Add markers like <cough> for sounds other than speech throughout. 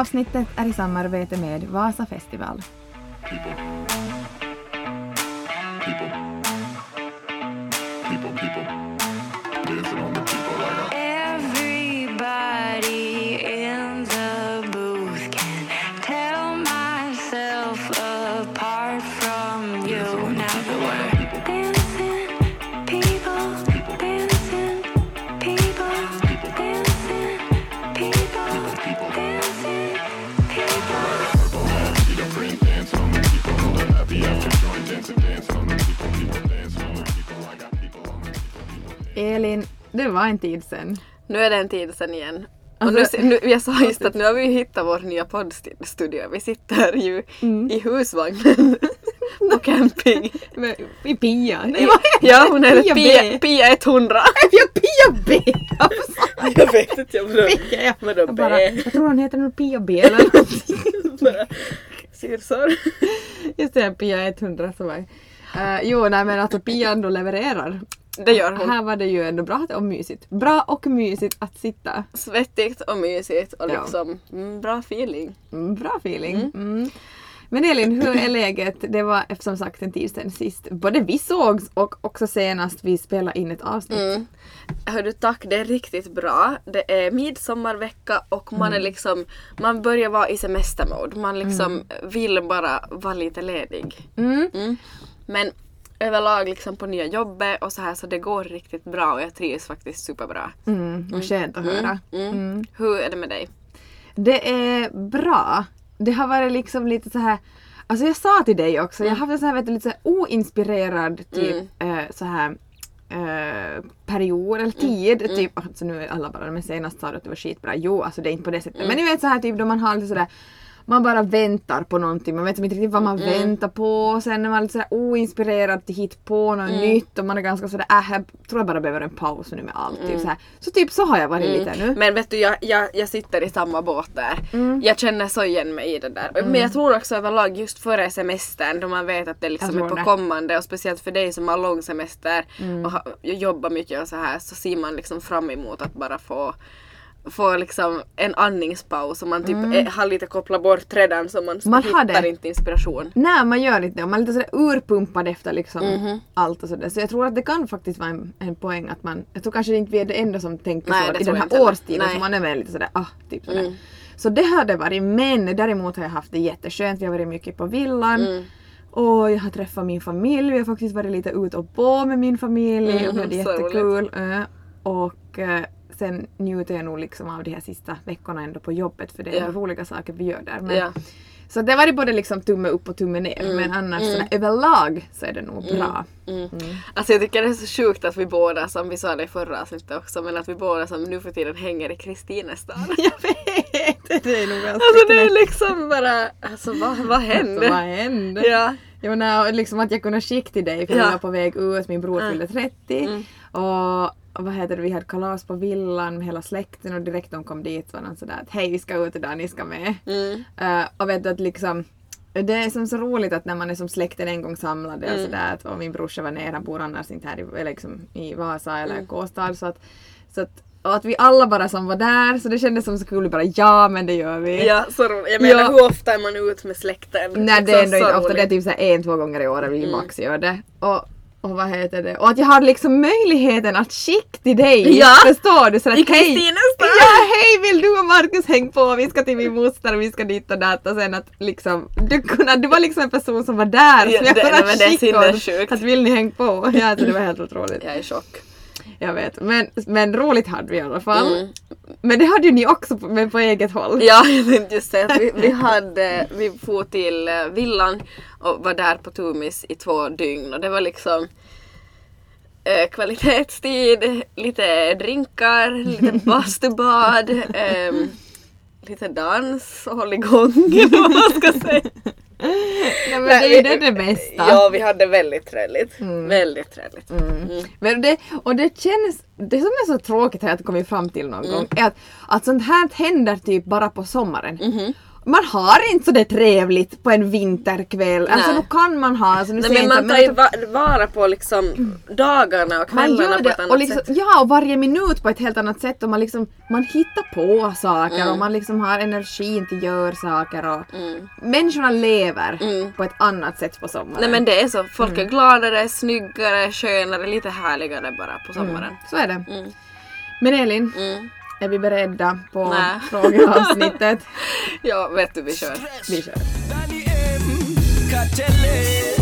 Avsnittet är i samarbete med Vasa Festival. Elin, det var en tid sen. Nu är det en tid sedan igen. Alltså- nu, nu, jag sa just att nu har vi hittat vår nya poddstudio. Vi sitter ju Mm. i husvagnen <laughs> på camping. Men, I Pia. Nej, vad heter ja, hon är Pia Pia. Pia 100. <laughs> Ja, Pia B! <laughs> Jag vet inte, jag vadå, Pia? Jag, vadå jag, bara, B? jag tror hon heter nog Pia B eller någonting. Bara Syrsor. Just det, Pia 100 så var. Uh, jo, nej men alltså Pia ändå levererar. Det gör hon. Här var det ju ändå bra och mysigt. Bra och mysigt att sitta. Svettigt och mysigt och liksom mm, bra feeling. Mm, bra feeling. Mm. Men Elin, hur är läget? Det var som sagt en tid sedan sist. Både vi sågs och också senast vi spelade in ett avsnitt. Mm. Hördu tack, det är riktigt bra. Det är midsommarvecka och man är Mm. liksom, man börjar vara i semestermode. Man liksom vill bara vara lite ledig. Mm. Mm. Men överlag liksom på nya jobbet och så här så det går riktigt bra och jag trivs faktiskt superbra. Mm, vad skönt att höra. Mm. Mm. Hur är det med dig? Det är bra. Det har varit liksom lite så här Alltså jag sa till dig också, jag har haft en så här, vet du, lite så här oinspirerad typ eh, så här eh, period eller tid. Typ, alltså nu är alla bara men senast sa du att det var skitbra. Jo, alltså det är inte på det sättet. Men ni vet så här typ då man har lite sådär man bara väntar på någonting, man vet inte riktigt vad man väntar på. Och sen är man lite sådär oinspirerad till hit på något nytt och man är ganska sådär äh, jag tror jag bara behöver en paus nu med allt. Typ, så, här. så typ så har jag varit lite nu. Men vet du, jag, jag, jag sitter i samma båt där. Mm. Jag känner så igen mig i det där. Men jag tror också överlag just före semestern då man vet att det liksom är på det. kommande och speciellt för dig som har lång semester Mm. och ha, jobbar mycket och så här så ser man liksom fram emot att bara få få liksom en andningspaus och man typ är, har lite kopplat bort redan så man, Mm. Man hittar inte inspiration. Nej, man gör inte det. Man är lite sådär urpumpad efter liksom Mhm. allt och sådär. Så jag tror att det kan faktiskt vara en, en poäng att man... Jag tror kanske inte vi är det enda som tänker Nej, så i den jag här årstiden. Så man är väl lite sådär ah, typ sådär. Mm. Så det har det varit. Men däremot har jag haft det jätteskönt. Vi har varit mycket på villan. Mm. Och jag har träffat min familj. Vi har faktiskt varit lite ut och på med min familj. Mm, och det är jättekul. Eh, Och eh, sen njuter jag nog liksom av de här sista veckorna ändå på jobbet. För det är Ja. roliga saker vi gör där. Men, Ja. så det har varit både liksom tumme upp och tumme ner men annars sådär, överlag så är det nog bra. Mm. Alltså jag tycker det är så sjukt att vi båda, som vi sa det i förra avsnittet också, men att vi båda som nu för tiden hänger i Kristinestad. <laughs> Jag vet! Det är nog Alltså det är liksom bara, alltså vad, vad hände? Alltså, vad hände? Ja. Jo, och liksom att jag kunde skicka till dig för Ja. vi var på väg ut, min bror Mm. fyllde 30 och, och vad heter det, vi hade kalas på villan med hela släkten och direkt de kom dit var de sådär att hej vi ska ut idag, ni ska med. Mm. Eh, och vet du att liksom det är som så roligt att när man är som släkten en gång samlade och Mm. sådär att och min brorsa var nere, han bor annars inte här i, liksom, i Vasa eller Mm. Kåstad så att, så att och att vi alla bara som var där så det kändes som så kul, bara ja men det gör vi. Ja, så roligt. Jag menar Ja. hur ofta är man ute med släkten? Nej det Så- är ändå så inte ofta, det är typ såhär en, två gånger i året vi Mm. max gör det. Och, och vad heter det? Och att jag har liksom möjligheten att skicka till dig. Ja. Förstår du? Så att, I hej, Kristinestad! Ja hej vill du och Markus häng på? Vi ska till min moster och vi ska dit och dat och sen att liksom du, kunna, du var liksom en person som var där Ja, som jag det- kunde men det skicka åt. Att vill ni häng på? Ja alltså det var helt otroligt. Jag är i chock. Jag vet. Men, men roligt hade vi i alla fall. Mm. Men det hade ju ni också på, men på eget håll. Ja, <laughs> jag tänkte just säga att vi, vi hade, vi for till eh, villan och var där på Tumis i två dygn och det var liksom eh, kvalitetstid, lite drinkar, lite <laughs> bastubad, ehm, lite dans och hålligång <laughs> vad man ska säga. Ja, men det är ju det, det bästa. Ja, vi hade väldigt trevligt. Mm. Väldigt trevligt. Mm. Men det, och det känns, det som är så tråkigt här att kommit fram till någon Mm. gång är att, att sånt här händer typ bara på sommaren. Mhm. Man har inte så det trevligt på en vinterkväll. Alltså Nej. nu kan man ha, alltså nu Nej, men man tar ju va- vara på liksom dagarna och kvällarna gör på ett det annat och liksom, sätt. ja och varje minut på ett helt annat sätt och man liksom man hittar på saker Mm. och man liksom har energin till att göra saker och människorna lever på ett annat sätt på sommaren. Mm. Nej men det är så, folk Mm. är gladare, snyggare, skönare, lite härligare bara på sommaren. Så är det. Mm. Men Elin, Mm. Är vi beredda på <laughs> frågeavsnittet? Ja, vet du, vi kör. vi kör.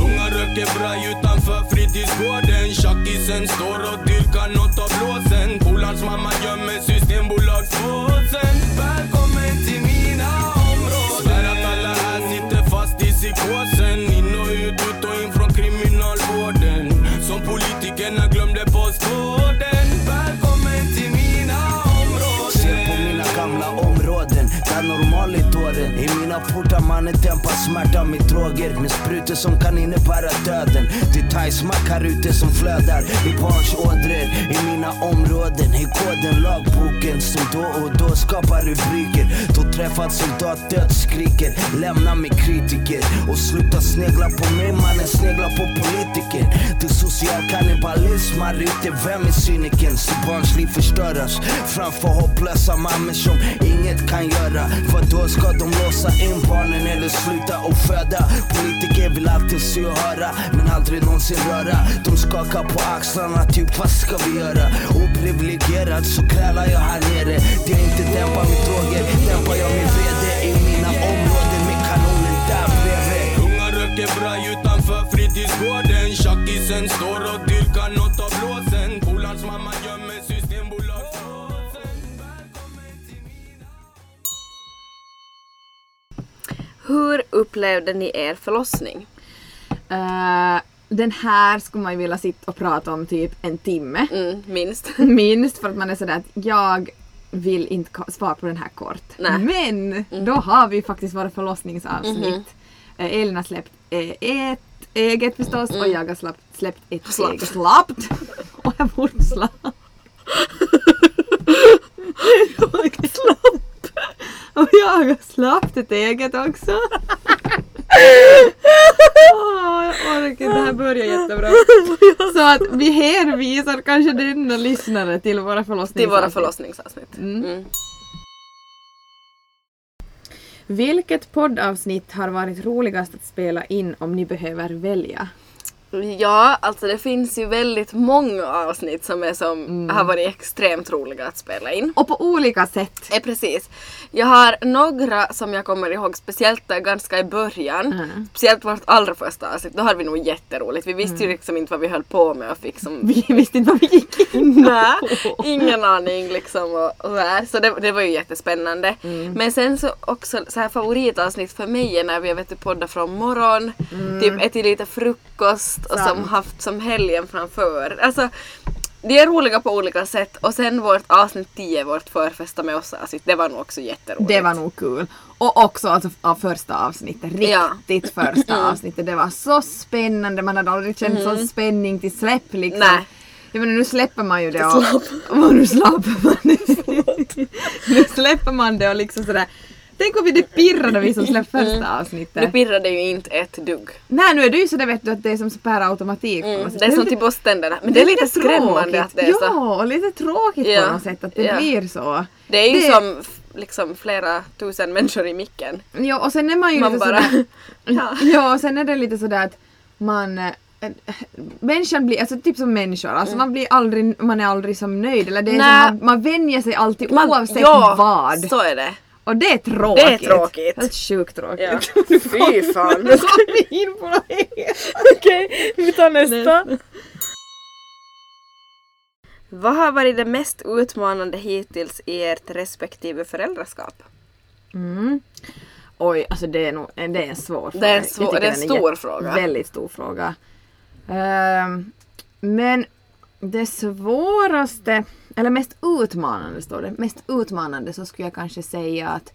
Unga röker bra utanför fritidsgården. Tjackisen står och dyrkar nåt av blåsen. Polans mamma gömmer systembolagspåsen. Välkommen till mina områden. Svär att alla här sitter fast i psykosen. In och ut, ut och in från kriminalvården. Som politikerna glömde normal i tåren. I mina portar mannen dämpar smärta. Med droger Med sprutor som kan innebära döden. Det är thaismack här ute som flödar. I barns ådror I mina områden. I koden lagboken som då och då skapar rubriker. Då träffat soldat dödsskriker. Lämna mig kritiker. Och sluta snegla på mig mannen. Snegla på politiker. Det är social kannibalism här ute, vem är cynikern? Så barns liv förstöras. Framför hopplösa mammor som inget kan göra. Vadå, ska de låsa in barnen eller sluta och föda? Politiker vill alltid se och höra men aldrig någonsin röra. De skakar på axlarna typ vad ska vi göra? Oprivilegierad så krälar jag här nere. Det jag inte dämpar med droger dämpar jag med VD i mina områden med kanonen där bredvid. Unga röker bra utanför fritidsgården. Tjackisen står och dyrkar nåt av blåsen. Polans mamma Hur upplevde ni er förlossning? Eh, den här skulle man ju vilja sitta och prata om typ en timme. Mm, minst. <laughs> Minst för att man är sådär att jag vill inte svara på den här kort. Nej. Men då har vi faktiskt våra förlossningsavsnitt. Eh, Elin har släppt eh, ett eget förstås och jag har släppt, släppt ett Slappt. eget. Slappt! och jag borde slapp. <laughs> <laughs> och jag har släppt ett eget också. Åh, jag orkar inte, det här börjar jättebra. Så att vi hänvisar kanske denna lyssnare till våra förlossningsavsnitt. Till våra förlossningsavsnitt. Mm. Mm. Vilket poddavsnitt har varit roligast att spela in om ni behöver välja? Ja, alltså det finns ju väldigt många avsnitt som, är som Mm. har varit extremt roliga att spela in. Och på olika sätt. Eh, precis. Jag har några som jag kommer ihåg, speciellt där ganska i början. Mm. Speciellt vårt allra första avsnitt, då hade vi nog jätteroligt. Vi visste ju liksom inte vad vi höll på med och fick som... Vi visste inte vad vi gick in Nej, ingen aning liksom och, och här. Så det, det var ju jättespännande. Mm. Men sen så också så här favoritavsnitt för mig är när vi vet poddat från morgon, typ ätit lite frukost och som haft som helgen framför. Alltså, de är roliga på olika sätt och sen vårt avsnitt 10, vårt förfesta med oss avsnitt, det var nog också jätteroligt. Det var nog kul. Och också alltså av första avsnittet, Ja. riktigt första avsnittet. Det var så spännande, man hade aldrig känt sån spänning till släpp liksom. Nej. Jag menar nu släpper man ju det och... och <laughs> nu släpper man det. <laughs> nu släpper man det och liksom sådär. Tänk om vi det pirrade vi som släppte första Nu avsnittet. pirrade ju inte ett dugg. Nej nu är det ju sådär vet du att det är som per automatik. Mm, det är som till bosständerna. Men det är lite skrämmande att det är så. Ja, och lite tråkigt Ja, på något sätt att det ja. blir så. Det är ju Det- som liksom flera tusen människor i micken. Ja och sen är man ju Man lite bara... sådär... <laughs> ja. <laughs> Ja och sen är det lite sådär att man eh, eh, Människan blir, alltså typ som människor, alltså man blir aldrig, man är aldrig som nöjd eller det är som man, man vänjer sig alltid Man- oavsett ja, vad. så är det. Och det är tråkigt. Det är tråkigt. Helt sjukt tråkigt. Ja. Fy <laughs> fan. Nu kom vi in på något <laughs> Okej, vi tar nästa. Vad har varit det mest utmanande hittills i ert respektive föräldraskap? Mm. Oj, alltså det är, nog, det är en svår fråga. Det är en, svår, det är en stor jä- fråga. Väldigt stor fråga. Ehm, men det svåraste, eller mest utmanande står det, mest utmanande så skulle jag kanske säga att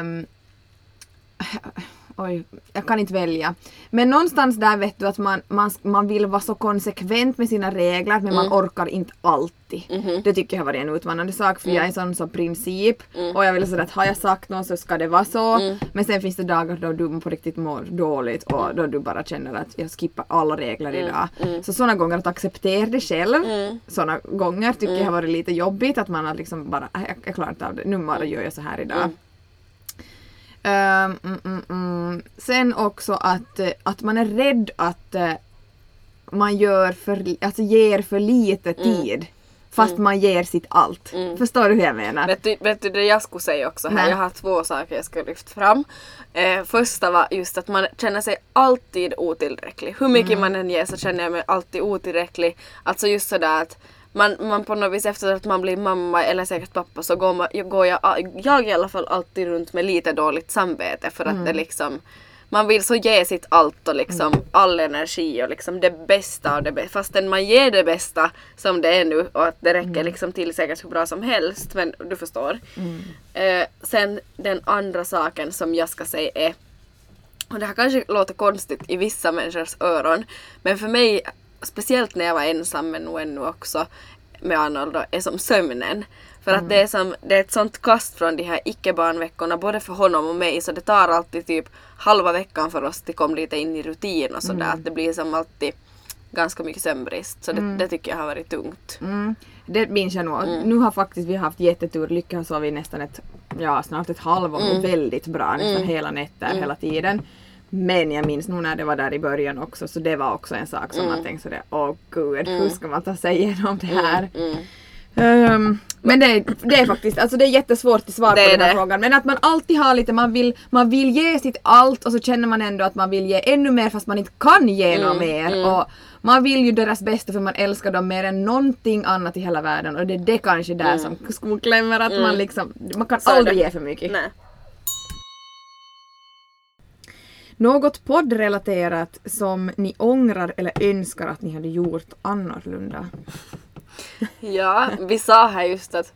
um, oj, jag kan inte välja. Men någonstans där vet du att man, man, man vill vara så konsekvent med sina regler men man orkar inte alltid. Det tycker jag har varit en utmanande sak för jag är en sån som princip och jag vill säga att har jag sagt något så ska det vara så. Men sen finns det dagar då du på riktigt mår dåligt och då du bara känner att jag skippar alla regler idag. Så sådana gånger att acceptera det själv, sådana gånger tycker jag har varit lite jobbigt att man har liksom bara, "Äh, jag, jag klarar inte av det, nu bara gör jag så här idag. Ehm, mm, mm, mm. Sen också att, eh, att man är rädd att eh, man gör för, alltså ger för lite tid. Fast man ger sitt allt. Förstår du hur jag menar? Vet du, vet du det jag skulle säga också här? Nej. Jag har två saker jag ska lyfta fram. Eh, första var just att man känner sig alltid otillräcklig. Hur mycket Mm. man än ger så känner jag mig alltid otillräcklig. Alltså just sådär att man, man på något vis efter att man blir mamma eller säkert pappa så går, man, går jag, jag i alla fall alltid runt med lite dåligt samvete för att Mm. det liksom man vill så ge sitt allt och liksom all energi och liksom det bästa av det bästa. Fastän man ger det bästa som det är nu och att det räcker liksom till säkert hur bra som helst. Men du förstår. Eh, sen den andra saken som jag ska säga är och det här kanske låter konstigt i vissa människors öron men för mig, speciellt när jag var ensam men nog ännu också med Arnold då, är som sömnen. För att det är, som, det är ett sånt kast från de här icke-barnveckorna både för honom och mig så det tar alltid typ halva veckan för oss att komma lite in i rutin och sådär. Att det blir som alltid ganska mycket sömnbrist. Så det, det tycker jag har varit tungt. Mm, det minns jag nog. Mm. Nu har faktiskt vi haft jättetur. Lycka har sovit nästan ett, ja snart ett halvår Mm. väldigt bra. Nästan hela nätter hela tiden. Men jag minns nog när det var där i början också så det var också en sak som Mm. man tänkte sådär åh gud hur ska man ta sig igenom det här? Ehm, men det, det är faktiskt, alltså det är jättesvårt att svara på är den här det. frågan. Men att man alltid har lite, man vill, man vill ge sitt allt och så känner man ändå att man vill ge ännu mer fast man inte kan ge Mm, något mer. Och man vill ju deras bästa för man älskar dem mer än någonting annat i hela världen och det är det kanske där som skon klämmer att man liksom, man kan Mm. Så är aldrig ge för mycket. Nej. Något poddrelaterat som ni ångrar eller önskar att ni hade gjort annorlunda? Ja, vi sa här just att,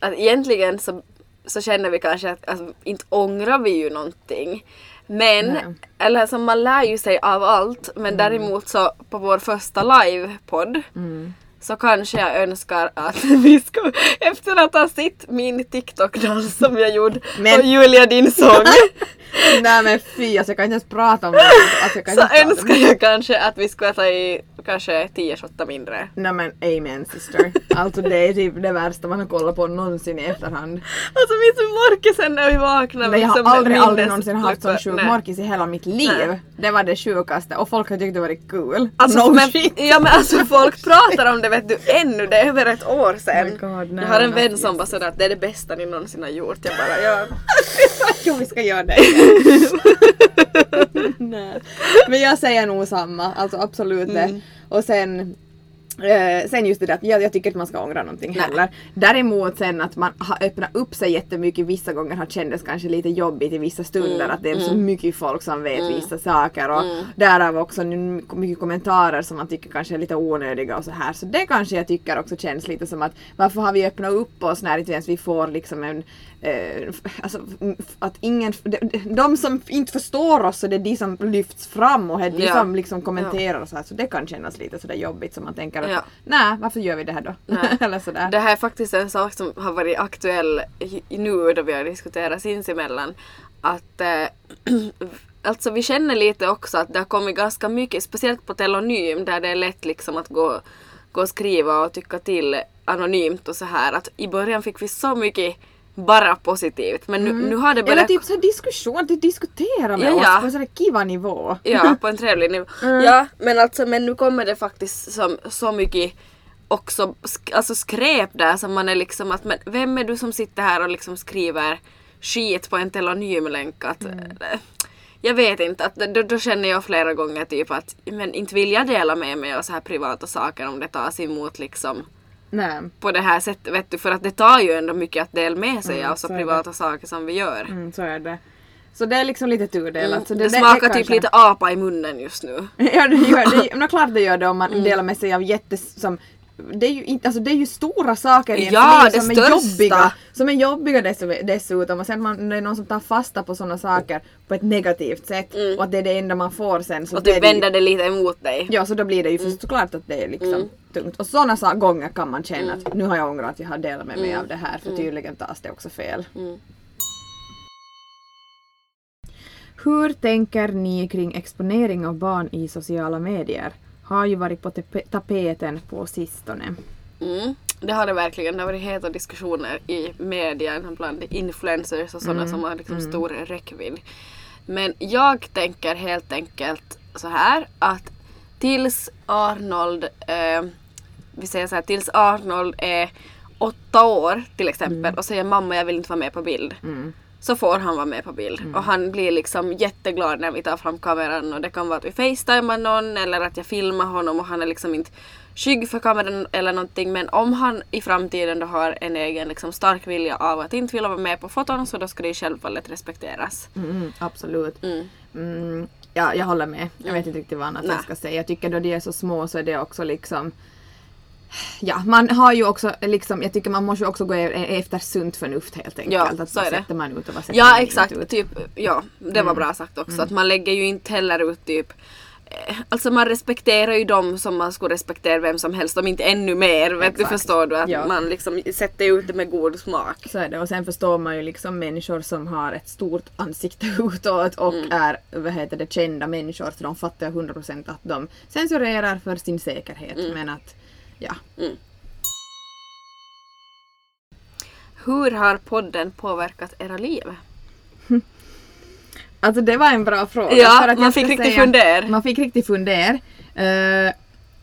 att egentligen så, så känner vi kanske att alltså, inte ångrar vi ju någonting. Men, Nej. Mm. eller som man lär ju sig av allt. Men däremot så på vår första livepodd så kanske jag önskar att <laughs> vi skulle, efter att ha sett min TikTok-dans som jag gjorde Men- och Julia din sång, <laughs> Nej men fy, alltså jag kan inte ens prata om det. Alltså, jag kan så inte önskar jag kanske att vi skulle ta i kanske 10 shottar mindre. Nej men amen sister. Alltså det är typ det värsta man har kollat på någonsin i efterhand. Alltså minns du morgonen när vi vaknade? Men jag har liksom, aldrig, aldrig någonsin haft sån sjuk Nej. morkis i hela mitt liv. Nej. Det var det sjukaste och folk har tyckt det varit kul. Alltså, no men, shit. Ja men alltså <laughs> folk pratar om det vet du ännu, det är över ett år sedan. Oh God, nej, jag har en vän som bara sådär att det är det bästa ni någonsin har gjort. Jag bara ja. <laughs> Jo vi ska göra det. <laughs> Nej. Men jag säger nog samma, alltså absolut Mm. det. Och sen Eh, sen just det där att jag, jag tycker inte man ska ångra någonting Nej. heller. Däremot sen att man har öppnat upp sig jättemycket vissa gånger har kändes kanske lite jobbigt i vissa stunder att det är så mycket folk som vet vissa saker och därav också mycket kommentarer som man tycker kanske är lite onödiga och så här. Så det kanske jag tycker också känns lite som att varför har vi öppnat upp oss när inte ens vi får liksom en eh, alltså, att ingen, de, de som inte förstår oss så det är de som lyfts fram och det är de Ja. som liksom kommenterar och så här så det kan kännas lite sådär jobbigt som man tänker att Ja. nej varför gör vi det här då? <laughs> Eller sådär. Det här är faktiskt en sak som har varit aktuell nu då vi har diskuterat sinsemellan. Att eh, <clears throat> alltså vi känner lite också att det har kommit ganska mycket, speciellt på telonym där det är lätt liksom att gå, gå och skriva och tycka till anonymt och så här. Att i början fick vi så mycket bara positivt men nu, nu har det Eller börjat typ så diskussion, att du diskuterar med Ja, oss ja. på en sån här kiva nivå. Ja, <laughs> på en trevlig nivå. Ja, men alltså men nu kommer det faktiskt som så mycket också sk- alltså skräp där som man är liksom att men vem är du som sitter här och liksom skriver skit på en telonymlänk att eh, jag vet inte, att då, då känner jag flera gånger typ att men inte vill jag dela med mig av så här privata saker om det tas emot liksom Nej. på det här sättet vet du för att det tar ju ändå mycket att dela med sig Mm, av så det. privata saker som vi gör. Mm, så är det. Så det är liksom lite tudelat. Mm. Det, smakar typ kanske- lite apa i munnen just nu. <laughs> ja det gör det. <laughs> Men klart det gör det om man delar med sig av jättes som det är ju, inte, alltså det är ju stora saker i Ja, det som är största. jobbiga. Som är jobbiga dess- dessutom och sen man, det är någon som tar fasta på sådana saker på ett negativt sätt och att det är det enda man får sen. Så Och blir typ vänder det lite emot dig. Ja, så då blir det ju mm. såklart att det är liksom tungt. Och sådana gånger kan man känna att nu har jag ångrat att jag har delat med mig av det här för tydligen tas det också fel. Hur tänker ni kring exponering av barn i sociala medier? Har ju varit på tapeten på sistone. Mm. Det har det verkligen. Det har varit heta diskussioner i media bland influencers och sådana som har liksom stor räckvidd. Men jag tänker helt enkelt så här att tills Arnold, eh, vi säger så här, tills Arnold är åtta år till exempel och säger mamma jag vill inte vara med på bild. Så får han vara med på bild. Och han blir liksom jätteglad när vi tar fram kameran och det kan vara att vi facetimar någon eller att jag filmar honom och han är liksom inte skygg för kameran eller någonting men om han i framtiden då har en egen liksom stark vilja av att inte vilja vara med på foton så då ska det självfallet respekteras. Mm, absolut. Mm. Mm, ja, jag håller med. Jag vet inte riktigt vad annat jag ska säga. Jag tycker då de är så små så är det också liksom Ja, man har ju också liksom, jag tycker man måste också gå e- efter sunt förnuft helt enkelt. Ja, att så vad är det. sätter man ut och vad sätter Ja man exakt, ut. typ, ja det var bra sagt också. Att man lägger ju inte heller ut typ eh, Alltså man respekterar ju dem som man skulle respektera vem som helst, om inte ännu mer. Vet du, förstår du? Att Ja. man liksom sätter ut det med god smak. Så är det. Och sen förstår man ju liksom människor som har ett stort ansikte <laughs> utåt och Mm. är vad heter det, kända människor så de fattar ju 100% att de censurerar för sin säkerhet. Mm. Men att, ja. Hur har podden påverkat era liv? <laughs> Alltså det var en bra fråga. Ja, man fick riktigt säga- funder. Man fick riktigt funder. Eh,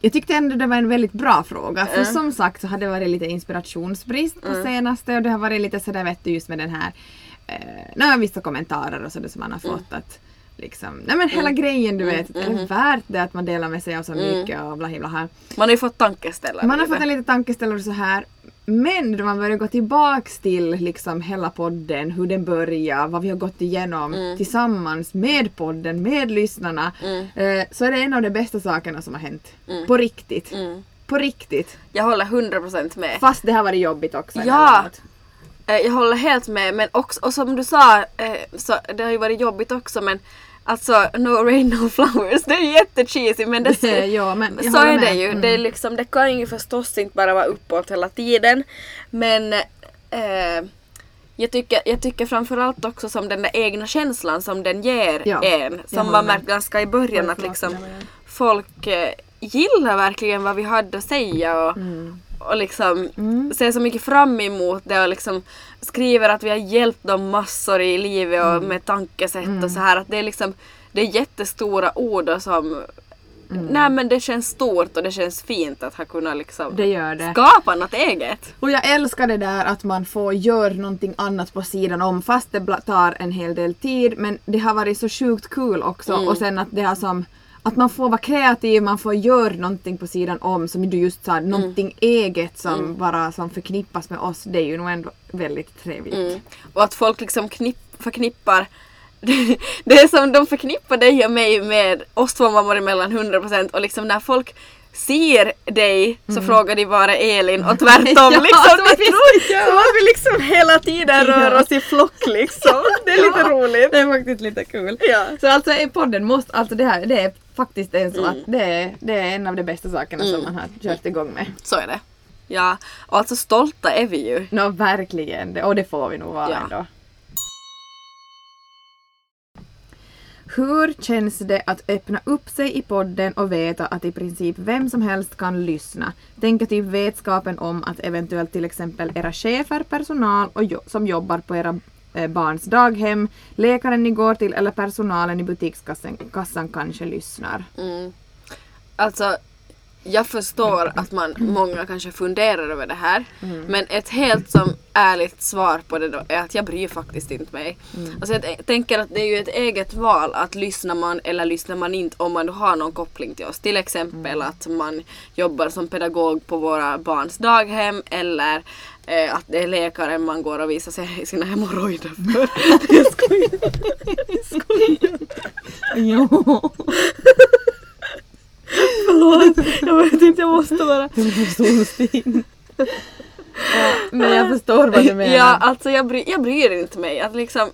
jag tyckte ändå det var en väldigt bra fråga för Mm. som sagt så har det varit lite inspirationsbrist på senaste och det har varit lite sådär vet du just med den här uh, nej, vissa kommentarer och sådär som man har Mm. fått att liksom, nej men hela grejen du vet, är det värt det att man delar med sig av så Mm. mycket och bla bla bla. Man har ju fått tankeställare. Man har fått en liten tankeställare så här. Men då man börjar gå tillbaks till liksom hela podden, hur den börjar, vad vi har gått igenom Mm. tillsammans med podden, med lyssnarna. Eh, så är det en av de bästa sakerna som har hänt. På riktigt. Mm. På riktigt. Jag håller 100% med. Fast det har varit jobbigt också. Ja. Eh, Jag håller helt med men också, och som du sa, eh, så det har ju varit jobbigt också men alltså no rain no flowers, det är jättecheesy men det, ja, men så är det med. ju. Mm. Det, är liksom, det kan ju förstås inte bara vara uppåt hela tiden men eh, jag, tycker, jag tycker framförallt också som den där egna känslan som den ger Ja, en. Som man märkt ganska i början att liksom folk eh, gillar verkligen vad vi hade att säga och, Mm. Och liksom ser så mycket fram emot det och liksom skriver att vi har hjälpt dem massor i livet och med tankesätt och så här att det är liksom det är jättestora ord och som Nej men det känns stort och det känns fint att ha kunnat liksom Det det. skapa något eget. Och jag älskar det där att man får göra någonting annat på sidan om fast det tar en hel del tid men det har varit så sjukt kul också Mm. och sen att det har som att man får vara kreativ, man får göra någonting på sidan om som du just sa, Mm. någonting eget som bara som förknippas med oss. Det är ju nog ändå väldigt trevligt. Mm. Och att folk liksom knipp, förknippar <laughs> det är som de förknippar dig och mig med oss två mammor emellan 100% och liksom när folk ser dig så frågar de bara Elin och <laughs> tvärtom Mm. Ja, liksom. som att vi göra. som att vi liksom hela tiden rör Ja. oss i flock liksom. <laughs> Det är lite Ja, roligt. Det är faktiskt lite kul. Ja. Så alltså podden måste, alltså det här, det är faktiskt en Mm. så att det är, det är en av de bästa sakerna som man har kört igång med. Så är det. Ja, och alltså stolta är vi ju. Nå verkligen, det- och det får vi nog vara Ja. ändå. Hur känns det att öppna upp sig i podden och veta att i princip vem som helst kan lyssna? Tänker typ vetskapen om att eventuellt till exempel era chefer, personal och jo- som jobbar på era barns daghem, läkaren ni går till eller personalen i butikskassan kassan kanske lyssnar. Mm. Alltså, jag förstår att man, många kanske funderar över det här. Men ett helt som ärligt svar på det då är att jag bryr faktiskt inte mig. Alltså jag tänker att det är ju ett eget val att lyssnar man eller lyssnar man inte om man har någon koppling till oss. Till exempel att man jobbar som pedagog på våra barns daghem eller eh, att det är läkaren man går och visar sig sina hemorrojder för. <laughs> jag skojar. Jag skojar. Jo. Förlåt, jag var inte jag måste bara. Solsting. Ja, men jag förstår vad du menar. Ja, alltså jag, bry, jag bryr inte mig. Att liksom,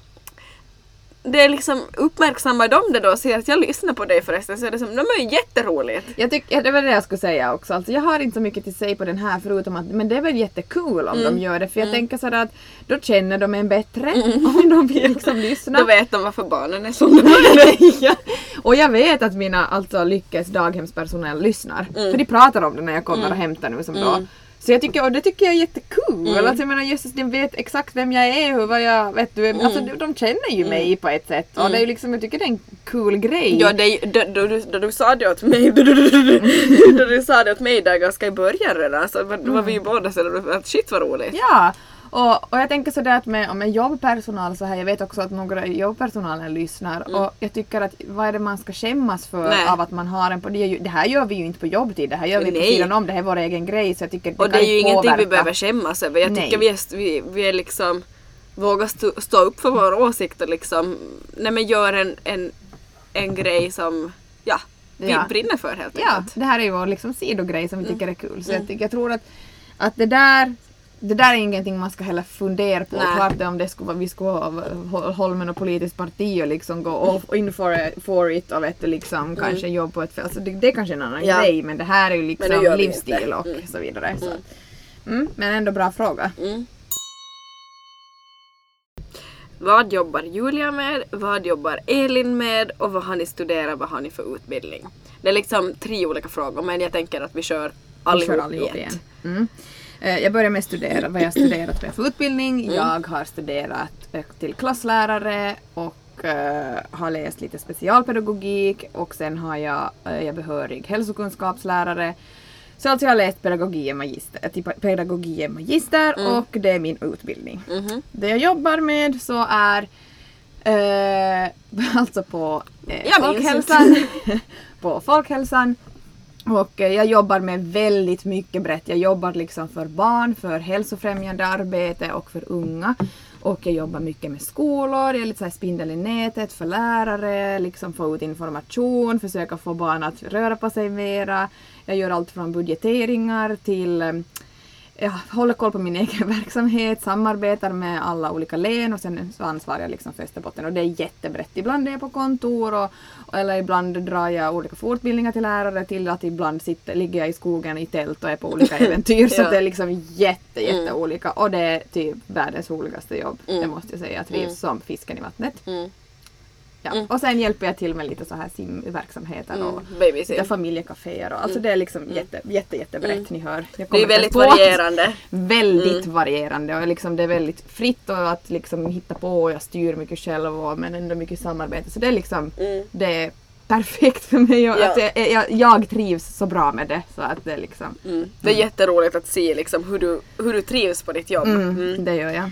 det är liksom, uppmärksammar de det då och säger att jag lyssnar på dig förresten så är det som, de är ju jätteroligt. Jag tycker, det var det jag skulle säga också. Alltså, jag har inte så mycket till sig på den här förutom att men det är väl jättekul om Mm. de gör det för jag tänker sådär att då känner de en bättre <laughs> om de vill liksom <laughs> lyssna. Då vet de varför barnen är som de är. ja. Och jag vet att mina alltså Lyckes daghemspersonal lyssnar. Mm. För de pratar om det när jag kommer och hämtar nu som då. Så jag tycker, och det tycker jag är jättekul. Mm. Alltså jag menar jösses, de vet exakt vem jag är och vad jag, vet du, alltså de, de känner ju mig på ett sätt. Och det är ju liksom, jag tycker det är en kul grej. Mm. Ja, det, då, då, du- då du sa det åt mig, då, då, då, då, då du sa det åt mig där ganska i början redan så var, då var vi ju båda så att shit vad roligt. Ja, och, och jag tänker sådär att med, med jobbpersonal så här, jag vet också att några i jobbpersonalen lyssnar och jag tycker att vad är det man ska skämmas för Mm. Nej. av att man har en på det, ju- det här gör vi ju inte på jobbtid, det här gör vi på Nej. sidan om, det här är vår egen grej så jag tycker det Och det är ju inte ingenting vi påverka. behöver skämmas över. Jag Nej. tycker vi är, vi, vi är liksom våga stå, stå upp för våra åsikter liksom. Nej men gör en, en, en grej som ja, vi Ja. brinner för helt Ja, enkelt. det här är ju vår liksom sidogrej som vi tycker är kul. Så Mm. jag, tycker, jag tror att, att det där det där är ingenting man ska heller fundera på. Nej. Klart det om det skulle vi skulle ha med något politiskt parti och liksom gå all in for, for it och vet du, liksom kanske jobba på ett fält. Alltså det, det är kanske en annan Mm. Ja. grej men det här är ju liksom livsstil och Mm. så vidare. Så. Mm, men ändå bra fråga. Mm. Vad jobbar Julia med? Vad jobbar Elin med? Och vad har ni studerat? Vad har ni för utbildning? Det är liksom tre olika frågor men jag tänker att vi kör Vi kör allihop i ett. Mm. Eh, Jag börjar med att studera vad jag studerat för Mm. utbildning. Jag har studerat eh, till klasslärare och eh, har läst lite specialpedagogik och sen har jag, jag är behörig hälsokunskapslärare. Så alltså jag har läst pedagogie magister, till pedagogie magister Mm. och det är min utbildning. Mhm. Det jag jobbar med så är eh, <laughs> alltså på eh, folkhälsan. <laughs> på folkhälsan. Och eh, jag jobbar med väldigt mycket brett. Jag jobbar liksom för barn, för hälsofrämjande arbete och för unga. Och jag jobbar mycket med skolor, jag är lite så här spindel i nätet för lärare, liksom få ut information, försöka få barn att röra på sig mera. Jag gör allt från budgeteringar till eh, jag håller koll på min egen <laughs> verksamhet, samarbetar med alla olika län och sen så ansvarar jag liksom för Österbotten och det är jättebrett. Ibland är jag på kontor och, eller ibland drar jag olika fortbildningar till lärare till att ibland sitter, ligger jag i skogen i tält och är på olika <laughs> äventyr så Ja. det är liksom jätte, jätte olika och det är typ världens roligaste jobb. Mm. Det måste jag säga. Jag trivs som fisken i vattnet. Mm. Ja. Och sen hjälper jag till med lite så här simverksamheter och Mm. Babysit. lite familjekaféer och alltså det är liksom jätte, jätte, jättebrett. Ni hör. Mm. Det är väldigt på varierande. väldigt varierande och liksom det är väldigt fritt och att liksom hitta på och jag styr mycket själv och, men ändå mycket samarbete. Så det är liksom Mm. det är perfekt för mig och Ja. att jag, jag, jag trivs så bra med det. Så att det är liksom, Mm. Det är jätteroligt att se liksom hur, du, hur du trivs på ditt jobb. mm, Mm. det gör jag.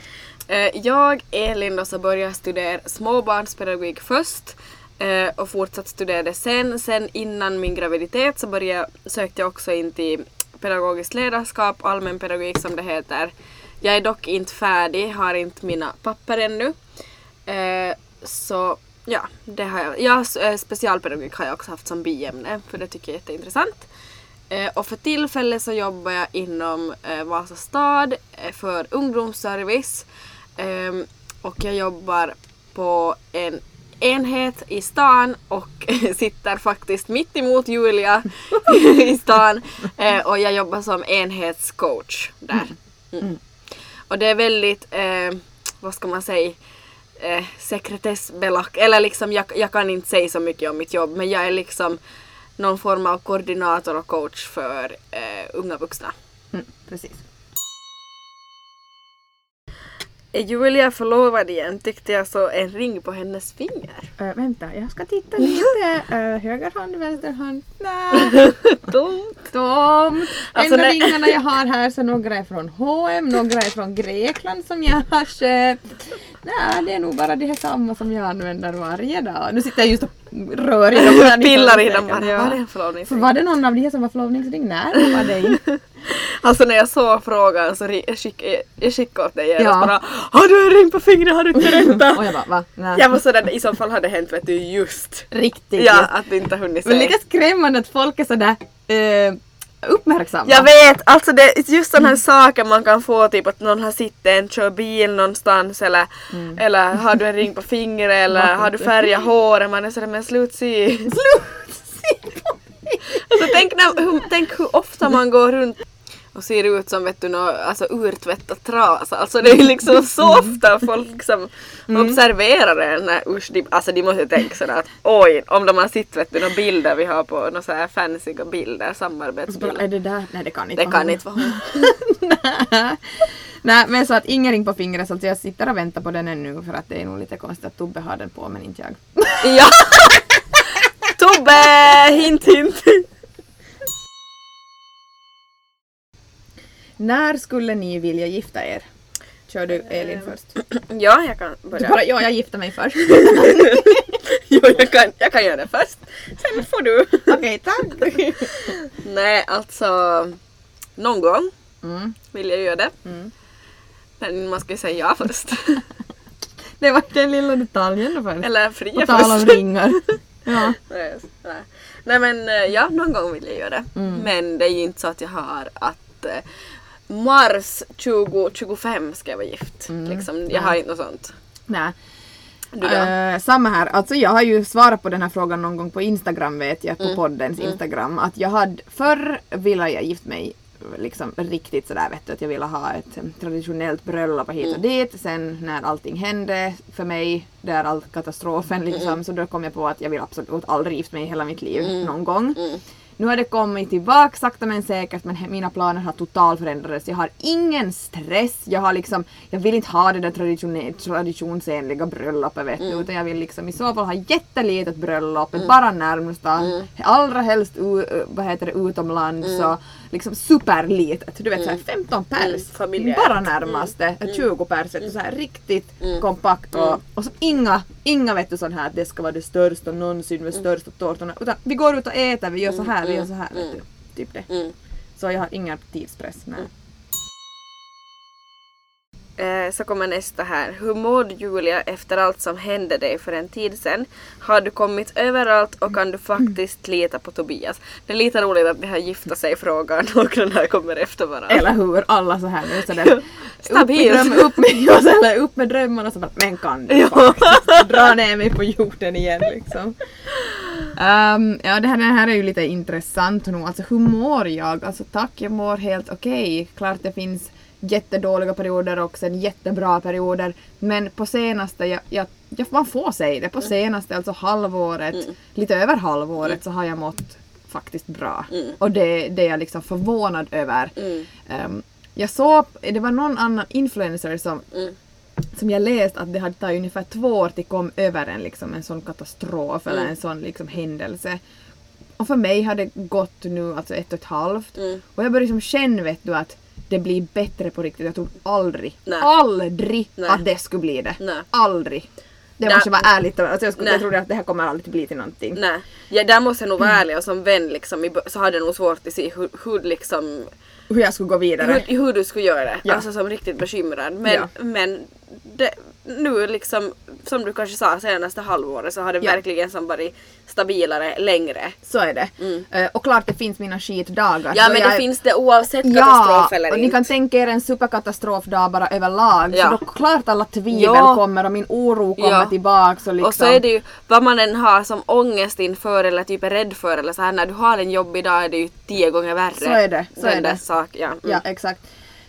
Eh, jag, Elin, då, så började studera småbarnspedagogik först eh, och fortsatt studera det sen. Sen innan min graviditet så började sökte jag också in till pedagogiskt ledarskap, allmänpedagogik som det heter. Jag är dock inte färdig, har inte mina papper ännu. Eh, så ja, det har jag. Ja, specialpedagogik har jag också haft som biämne för det tycker jag är jätteintressant. Och för tillfället så jobbar jag inom Vasa stad för ungdomsservice. Ehm, och jag jobbar på en enhet i stan och <laughs> sitter faktiskt mitt emot Julia <laughs> i stan. Eh, och jag jobbar som enhetscoach där. Mm. Och det är väldigt, eh, vad ska man säga, eh, sekretessbelagt. Eller liksom jag, jag kan inte säga så mycket om mitt jobb men jag är liksom någon form av koordinator och coach för eh, unga vuxna. Mm, precis. Är Julia förlovad igen tyckte jag så en ring på hennes finger. Äh, vänta, jag ska titta <laughs> lite. Uh, höger hand, vänster hand. Nej, <laughs> Dumt. tomt. Alltså, Enda nej. ringarna jag har här så några är från H&M, några är från Grekland som jag har köpt. Nej, det är nog bara de här samma som jag använder varje dag. Nu sitter jag just och rör i dem. <laughs> Pillar i dem Var det en förlovning? För var det någon av de här som var förlovningsring? Nej, det var det inte. <laughs> Alltså när jag såg frågan så ri- jag skickade jag skickade åt dig genast Ja. bara Har du en ring på fingret? Har du inte berättat? <laughs> Och jag bara, va? Nej. jag var sådär, i så fall hade det hänt vet du just. Riktigt Ja, att du inte hunnit Men se. lite skrämmande att folk är sådär eh, uppmärksamma. Jag vet, alltså det är just sådana här saker man kan få typ att någon har suttit en kör bil någonstans eller, eller har du en ring på fingret eller har du färgat håret man är sådär men slut sy. Alltså tänk, när, hur, tänk hur ofta man går runt och ser ut som vet du, nå, alltså urtvättad trasa. Alltså det är liksom så ofta folk liksom observerar en. Usch, de, alltså de måste tänka sådär att oj, om de har sett vet du, några bilder vi har på några så här fancyga bilder, samarbetsbilder. är det där? Nej det kan inte Det vara kan hon. inte vara hon. <laughs> Nej men så att ingen ring på fingret så att jag sitter och väntar på den ännu för att det är nog lite konstigt att Tobbe har den på men inte jag. Ja! <laughs> Tobbe! Hint hint! När skulle ni vilja gifta er? Kör du Elin först. <clears throat> Ja, jag kan Du börja. bara, ja jag gifter mig först. <laughs> Jo, jag kan, jag kan göra det först. Sen får du. <laughs> Okej tack. <laughs> Nej, alltså någon gång Mm. vill jag göra det. Mm. Men man ska ju säga ja först. Det var den lilla detaljen då först. Eller På fria tal om först. ringar. Ja. <laughs> Nej, men eh, ja, någon gång vill jag göra det. Mm. Men det är ju inte så att jag har att eh, Mars 2025 ska jag vara gift. Mm. Liksom, jag har inte något sånt. Nej. Eh, samma här, alltså jag har ju svarat på den här frågan någon gång på Instagram vet jag, på Mm. poddens Instagram. Att jag hade, förr ville jag gift mig liksom riktigt sådär vet du, att jag ville ha ett traditionellt bröllop och hit och Mm. dit. Sen när allting hände för mig, där all katastrofen liksom, Mm. så då kom jag på att jag vill absolut aldrig gifta mig i hela mitt liv Mm. någon gång. Mm. Nu har det kommit tillbaka sakta men säkert men mina planer har totalt förändrats. Jag har ingen stress. Jag har liksom, jag vill inte ha det där traditionsenliga bröllopet vet du. Mm. Utan jag vill liksom i så fall ha jättelitet bröllop, bara närmsta. Mm. Allra helst u- vad heter det, utomlands och liksom superlitet. Du vet såhär 15 pers. Mm, familjärt. Mm. Bara närmaste. 20 pers. du, Så här riktigt kompakt och, och så inga, inga vet du sån här att det ska vara det största någonsin med största tårtorna. Utan vi går ut och äter, vi gör så här, vi gör så här. Vet du. Typ det. Mm. Så jag har ingen tidspress. Nej. Eh, så kommer nästa här. Hur mår du Julia efter allt som hände dig för en tid sedan? Har du kommit överallt och kan du faktiskt lita på Tobias? Det är lite roligt att det här gifta sig-frågan och den här kommer efter varandra. Eller hur? Alla så här nu sådär. <laughs> Upp med, dröm, upp med, <laughs> upp drömmarna så bara, men kan du faktiskt dra ner mig på jorden igen liksom. Ehm, ja det här, det här är ju lite intressant nu. Alltså hur mår jag? Alltså tack, jag mår helt okej. Klart det finns jättedåliga perioder och sen jättebra perioder. Men på senaste, jag, jag, jag, man får säga det, på senaste alltså halvåret, lite över halvåret så har jag mått faktiskt bra. Och det, det är jag liksom förvånad över. Mm. Ehm, jag såg, det var någon annan influencer som, Mm. som jag läst att det hade tagit ungefär två år till kom över en, liksom, en sån katastrof eller Mm. en sån liksom, händelse. Och för mig har det gått nu alltså ett och ett halvt. Mm. Och jag börjar liksom känna vet du att det blir bättre på riktigt. Jag tror aldrig, Nej. aldrig Nej. att det skulle bli det. Nej. Aldrig. Det Nej. måste vara ärligt alltså jag, skulle, jag trodde att det här kommer aldrig bli till någonting. Nej, ja, där måste jag nog vara ärlig och som vän liksom, så hade jag nog svårt att se hur, hur liksom Hur jag skulle gå vidare. hur, hur du skulle göra det. Ja. Alltså som riktigt bekymrad. Men, Ja. men det, nu liksom, som du kanske sa senaste halvåret så har det Ja. verkligen som varit stabilare längre. Så är det. Eh, och klart det finns mina skitdagar. Mm. Ja men jag det finns det oavsett Ja, katastrof eller och inte. ni kan tänka er en superkatastrofdag bara överlag. Ja. Så då klart alla tvivel Ja. kommer och min oro kommer Ja. tillbaks. Och, liksom, Och så är det ju vad man än har som ångest inför eller typ är rädd för eller så här när du har en jobbig dag är det ju tio gånger värre. Så är det, så Den är det. Sak, ja. Mm. Ja, exakt.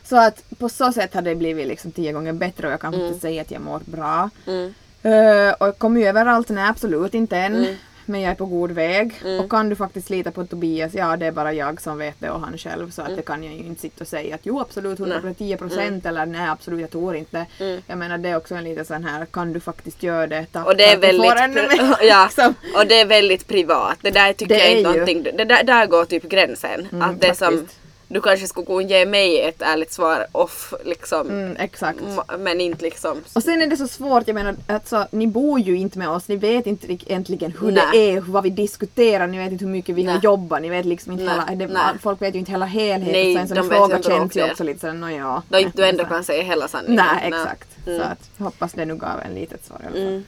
Så att på så sätt har det blivit liksom tio gånger bättre och jag kan Mm. faktiskt säga att jag mår bra. Mm. Eh, och jag kommer ju överallt, nej absolut inte än. Mm. Men jag är på god väg. Mm. Och kan du faktiskt lita på Tobias? Ja, det är bara jag som vet det och han själv. Så att Mm. det kan jag ju inte sitta och säga att jo absolut 110 procent eller nej absolut jag tror inte. Mm. Jag menar det är också en liten sån här, kan du faktiskt göra det? Tack Och det är väldigt, <laughs> <laughs> ja, liksom. och det är väldigt privat. Det där tycker Det jag är inte ju. någonting, det där, där går typ gränsen. Mm, att det som, faktiskt. Du kanske skulle kunna ge mig ett ärligt svar off liksom. Mm, exakt. Men inte liksom. Och sen är det så svårt, jag menar alltså, ni bor ju inte med oss, ni vet inte egentligen hur Nej. det är, vad vi diskuterar, ni vet inte hur mycket vi har Nej. jobbat, ni vet liksom inte Nej, hela, det, folk vet ju inte hela helheten Nej, så en sån fråga känns ju också lite sådär, nåja. Då inte du ändå kan säga hela sanningen. Nej, exakt. Mm. Så att, jag hoppas det nu gav en litet svar i alla fall. Mm.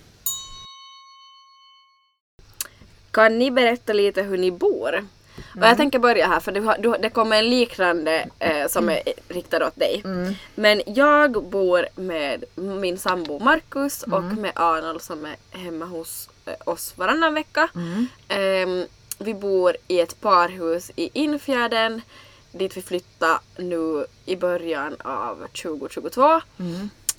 Kan ni berätta lite hur ni bor? Och jag tänker börja här för du har, du, det kommer en liknande eh, som är riktad åt dig. Men jag bor med min sambo Markus och med Arnold som är hemma hos eh, oss varannan vecka. Ehm, vi bor i ett parhus i Infjärden dit vi flyttade nu i början av 2022.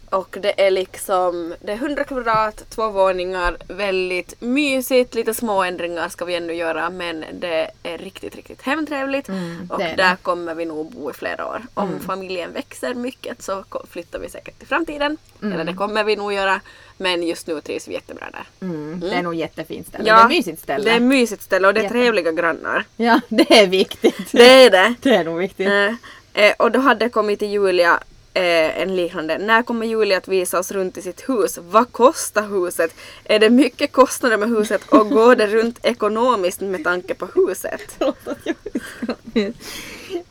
Och det är liksom, det är 100 kvadrat, två våningar, väldigt mysigt, lite små ändringar ska vi ännu göra men det är riktigt, riktigt hemtrevligt. och Mm, är där det. kommer vi nog bo i flera år. Om familjen växer mycket så flyttar vi säkert i framtiden. Mm. Eller det kommer vi nog göra. Men just nu trivs vi jättebra där. Mm. Det är nog jättefint ställe. det är mysigt ställe. Det är mysigt ställe och det är Jätte- trevliga grannar. Ja, <laughs> det är viktigt. Det är det. <laughs> Det är nog viktigt. Eh, eh, och då hade kommit till Julia eh, en liknande. När kommer Julia att visa oss runt i sitt hus? Vad kostar huset? Är det mycket kostnader med huset och går det runt ekonomiskt med tanke på huset? <laughs>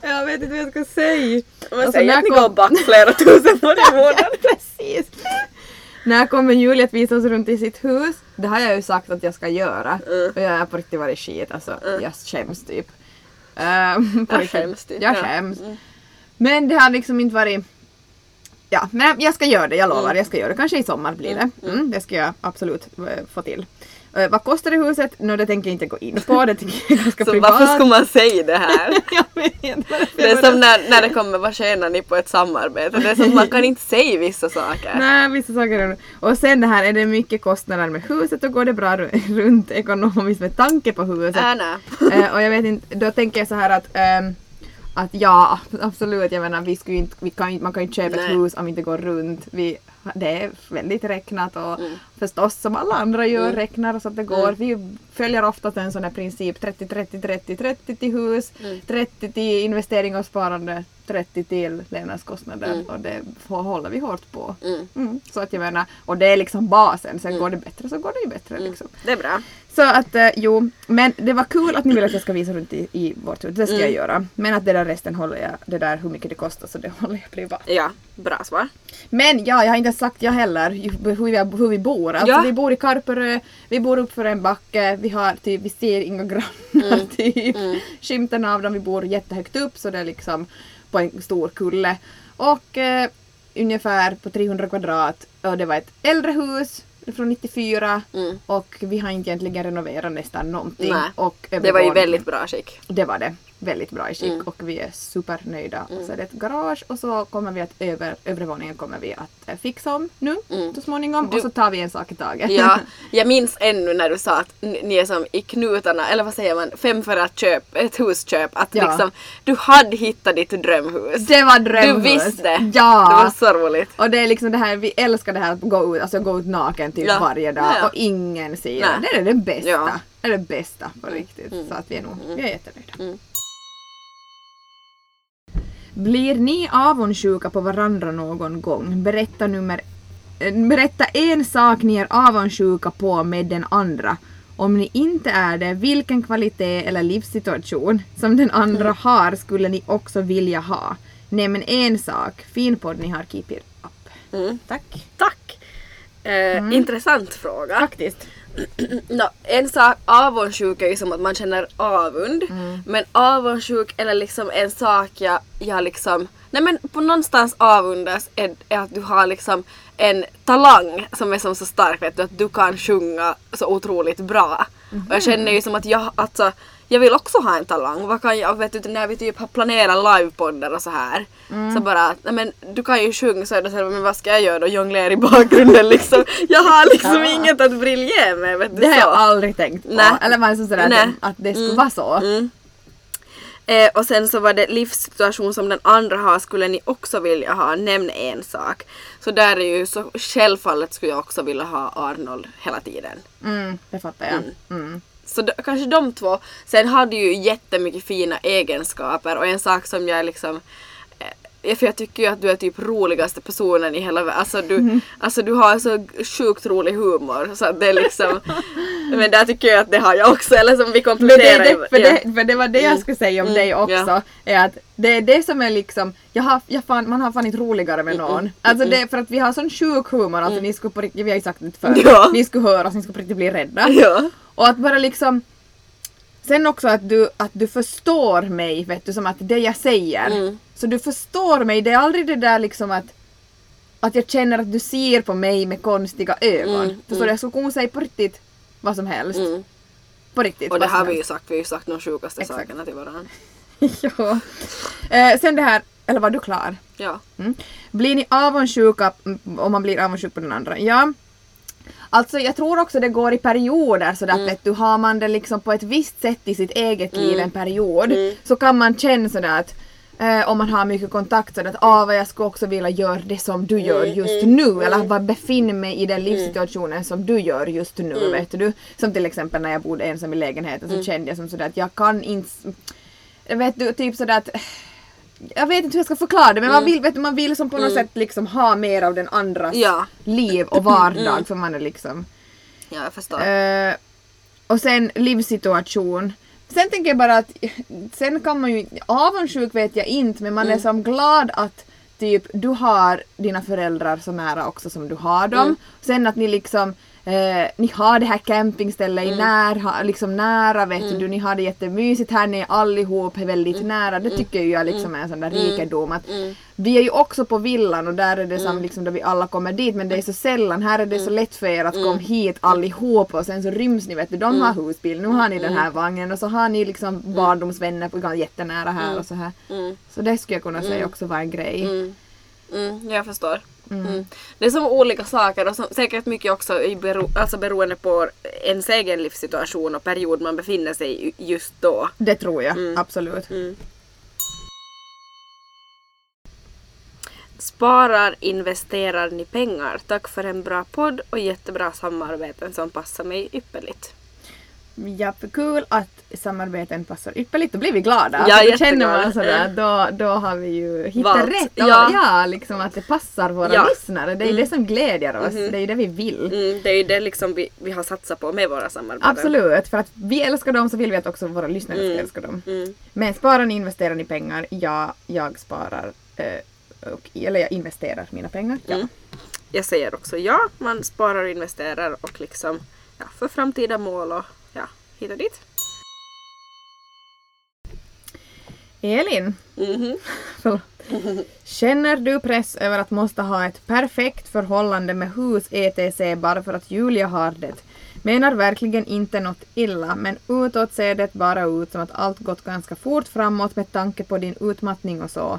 Jag vet inte vad jag ska säga. Men Alltså, säg när att ni går back flera tusen varje <laughs> månad. <laughs> Precis. När kommer Julia att visa oss runt i sitt hus? Det har jag ju sagt att jag ska göra. Mm. Och jag är på riktigt varit skit alltså. Jag skäms typ. På Jag skäms typ, Jag ja. skäms. Men det har liksom inte varit... Ja, men jag ska göra det, jag lovar. Jag ska göra det. Kanske i sommar blir det. Mm, det ska jag absolut eh, få till. Eh, vad kostar det huset? Nå, det tänker jag inte gå in på. Det tycker jag <laughs> är ganska Så privat. varför ska man säga det här? <laughs> <laughs> Det är som när, när det kommer, vad tjänar ni på ett samarbete? Det är som man kan inte säga vissa saker. Nej, vissa saker Och sen det här, är det mycket kostnader med huset och går det bra ru- runt ekonomiskt med tanke på huset? Äh, nej. Eh, och jag vet inte, då tänker jag så här att ehm, att ja, absolut, jag menar vi skulle inte, vi kan, man kan ju inte köpa ett Nej. hus om vi inte går runt. Vi, det är väldigt räknat och Mm. förstås som alla andra gör räknar så att det går. Vi följer ofta en sån här princip 30, 30, 30, 30 till hus, Mm. 30 till investering och sparande, 30 till levnadskostnader Mm. och det håller vi hårt på. Mm. Mm, så att jag menar, och det är liksom basen, sen går det bättre så går det ju bättre liksom. Det är bra. Så att eh, jo, men det var kul att ni vill att jag ska visa runt i, i vårt hus, det ska jag göra. Men att det där resten håller jag, det där hur mycket det kostar så det <laughs> håller jag privat. Ja, bra svar. Men ja, jag har inte sagt jag heller hur vi, hur vi bor. Alltså Ja. vi bor i Karperö, vi bor uppför en backe, vi har typ, vi ser inga grannar <laughs> typ. Skymten av dem, vi bor jättehögt upp så det är liksom på en stor kulle. Och eh, ungefär på 300 kvadrat och det var ett äldre hus från 94 Mm. och vi har inte egentligen renoverat nästan någonting. Nej. Det var ju övervåningen- väldigt bra skick. det var det. Väldigt bra i skick Mm. och vi är supernöjda. Så är det ett garage och så kommer vi att över, övre våningen kommer vi att eh, fixa om nu Mm. så småningom Du- och så tar vi en sak i taget. Ja, <laughs> jag minns ännu när du sa att ni är som i knutarna, eller vad säger man, fem för att köpa ett husköp. Att Ja. liksom, du hade hittat ditt drömhus. det var drömhus! Du visste! Ja! Det var så roligt. Och det är liksom det här, vi älskar det här att gå ut, alltså gå ut naken typ Ja. varje dag Ja, och ingen ser det. Är det bästa. Det är det bästa på riktigt. Så att vi är nog, vi är jättenöjda. Mm. Blir ni avundsjuka på varandra någon gång? Berätta nummer eh, Berätta en sak ni är avundsjuka på med den andra. Om ni inte är det, vilken kvalitet eller livssituation som den andra Mm. har skulle ni också vilja ha? Nämn en sak. Fin podd ni har, keep it up. Mm. Tack. Tack! Eh, Intressant fråga. Faktiskt. Nå, en sak, avundsjuk är ju som att man känner avund. Men avundsjuk eller liksom en sak jag, jag liksom... Nej men på någonstans avundas är, är att du har liksom en talang som är som så stark vet du, att du kan sjunga så otroligt bra. Och jag känner ju som att jag, alltså, jag vill också ha en talang. Vad kan jag, vet du, när vi typ har planerat livepoddar och så här. Så bara, nej men du kan ju sjunga så är det så här, men vad ska jag göra då? Jonglera i bakgrunden <laughs> liksom. Jag har liksom Ja. inget att briljera med vet du Det har så. jag aldrig tänkt på. Nej. Eller det så sådär att, att det skulle vara så? Mm. Eh, och sen så var det livssituation som den andra har skulle ni också vilja ha. Nämn en sak. Så där är ju så självfallet skulle jag också vilja ha Arnold hela tiden. Mm, det fattar jag. Mm. Så d- kanske de två. Sen har du ju jättemycket fina egenskaper och en sak som jag liksom eh, för jag tycker ju att du är typ roligaste personen i hela världen. Alltså du, alltså du har så sjukt rolig humor. Så det är liksom... <laughs> men där tycker jag att det har jag också. Eller som vi det, kompletterar. är det, för, ja. det, för det var det jag skulle säga om Mm, dig också. ja. Är att det är det som är liksom, jag har, jag fan, man har fan inte roligare med Mm, någon. Alltså det är för att vi har sån sjuk humor, alltså ni skulle på riktigt, vi har ju sagt det förr, Ja. ni skulle höra oss, ni skulle på riktigt bli rädda. Ja. Och att bara liksom Sen också att du, att du förstår mig, vet du, som att det jag säger. Mm. Så du förstår mig, det är aldrig det där liksom att att jag känner att du ser på mig med konstiga ögon. Mm, Förstår du? Jag skulle kunna säga på riktigt vad som helst. Mm. På riktigt. Och det har vi ju sagt, vi har ju sagt de sjukaste Exakt. sakerna till varandra. <laughs> ja. Eh, sen det här, eller var du klar? Ja. Mm. Blir ni avundsjuka mm, om man blir avundsjuk på den andra? Ja. Alltså jag tror också det går i perioder sådär Mm. att du, har man det liksom på ett visst sätt i sitt eget liv en period Mm. så kan man känna sådär att eh, om man har mycket kontakt sådär att ah, vad jag skulle också vilja göra det som du gör Mm, just nu eller vad befinner mig i den livssituationen som du gör just nu Mm. vet du. Som till exempel när jag bodde ensam i lägenheten så kände jag som sådär att jag kan inte vet du, typ sådär att jag vet inte hur jag ska förklara det men man vill, vet du, man vill som på något sätt liksom ha mer av den andras Ja. liv och <laughs> vardag för man är liksom Ja, jag förstår. Eh, och sen livssituation. Sen tänker jag bara att sen kan man ju, avundsjuk vet jag inte men man är som glad att typ du har dina föräldrar så nära också som du har dem. Sen att ni liksom eh, ni har det här campingstället i nära, liksom nära vet du, ni har det jättemysigt här, ni är allihop väldigt nära. Det tycker ju jag liksom är en sån där rikedom. Att Vi är ju också på villan och där är det som liksom då vi alla kommer dit. Men det är så sällan, här är det så lätt för er att komma hit allihop och sen så ryms ni vet du, de har husbil, nu har ni den här vagnen och så har ni liksom barndomsvänner på jättenära här och så här. Så det skulle jag kunna säga också var en grej. Mm, jag förstår. Mm. Det är som olika saker och som, säkert mycket också i bero, alltså beroende på ens egen livssituation och period man befinner sig i just då. Det tror jag, absolut. Sparar, investerar ni pengar? Tack för en bra podd och jättebra samarbeten som passar mig ypperligt. Ja, för kul att samarbeten passar ypperligt. Då blir vi glada. Ja, då känner man sådär, då, då har vi ju hittat Valt. rätt. Ja. Ja. ja, liksom att det passar våra Ja. lyssnare. Det är ju det som glädjer oss. Det är ju det vi vill. Mm, det är ju det liksom vi, vi har satsat på med våra samarbeten. Absolut, för att vi älskar dem så vill vi att också våra lyssnare ska älska dem. Mm. Men sparar ni, investerar ni pengar? Ja, jag sparar. Eh, och, eller jag investerar mina pengar. Ja. Mm. Jag säger också ja, man sparar och investerar och liksom ja, för framtida mål och hit och dit. Elin, Mhm. <laughs> förlåt. Känner du press över att måste ha ett perfekt förhållande med hus etc bara för att Julia har det? Menar verkligen inte något illa, men utåt ser det bara ut som att allt gått ganska fort framåt med tanke på din utmattning och så.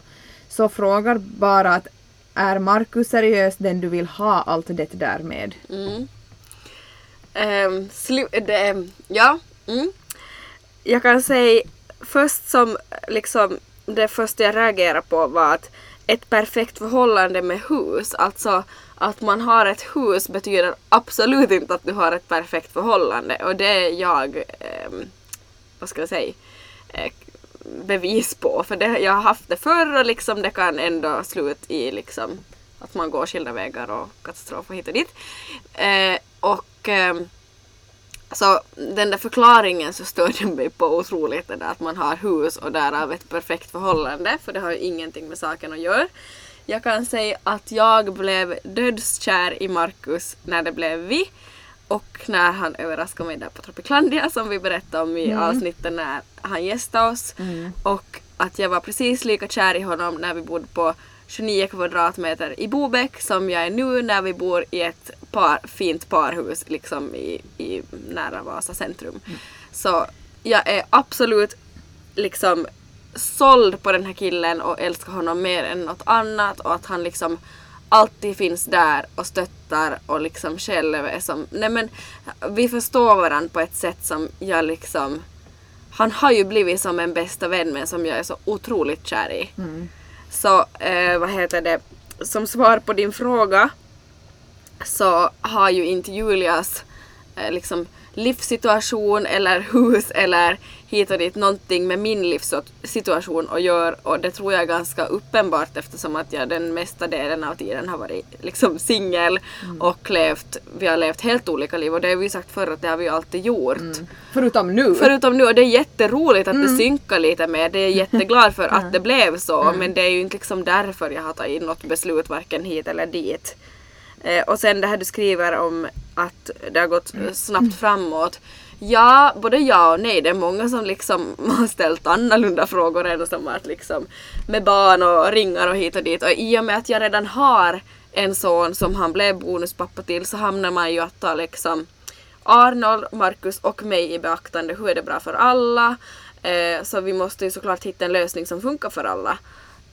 Så frågar bara att är Markus seriös den du vill ha allt det där med? Mm. Um, slu- eh, ehm, ja. Mm. Jag kan säga först som liksom det första jag reagerade på var att ett perfekt förhållande med hus, alltså att man har ett hus betyder absolut inte att du har ett perfekt förhållande och det är jag, um, vad ska jag säga, eh, bevis på. För det, jag har haft det förr och liksom det kan ändå sluta i liksom att man går skilda vägar och katastrofer hit och dit. Eh, och ehm, så den där förklaringen så störde mig på otroligt det där att man har hus och därav ett perfekt förhållande för det har ju ingenting med saken att göra. Jag kan säga att jag blev dödskär i Markus när det blev vi och när han överraskade mig där på Tropiclandia som vi berättade om i avsnittet när han gästade oss. Och att jag var precis lika kär i honom när vi bodde på 29 kvadratmeter i Bobäck som jag är nu när vi bor i ett par, fint parhus liksom i, i nära Vasa centrum. Så jag är absolut liksom såld på den här killen och älskar honom mer än något annat och att han liksom alltid finns där och stöttar och liksom själv är som, nej men vi förstår varandra på ett sätt som jag liksom han har ju blivit som en bästa vän men som jag är så otroligt kär i. Så eh, vad heter det, som svar på din fråga så har ju inte Julias eh, liksom livssituation eller hus eller hit och dit någonting med min livssituation att göra och det tror jag är ganska uppenbart eftersom att jag den mesta delen av tiden har varit liksom singel och levt, vi har levt helt olika liv. Och det har vi sagt förr att det har vi alltid gjort. Förutom nu. Förutom nu, och det är jätteroligt att det synkar lite med, det. Är jätteglad för <laughs> att det blev så men det är ju inte liksom därför jag har tagit något beslut varken hit eller dit. Eh, och sen det här du skriver om att det har gått snabbt framåt. Ja, både ja och nej. Det är många som liksom <laughs> har ställt annorlunda frågor än som att liksom med barn och ringar och hit och dit. Och i och med att jag redan har en son som han blev bonuspappa till så hamnar man ju att ta liksom Arnold, Marcus och mig i beaktande. Hur är det bra för alla? Eh, så vi måste ju såklart hitta en lösning som funkar för alla.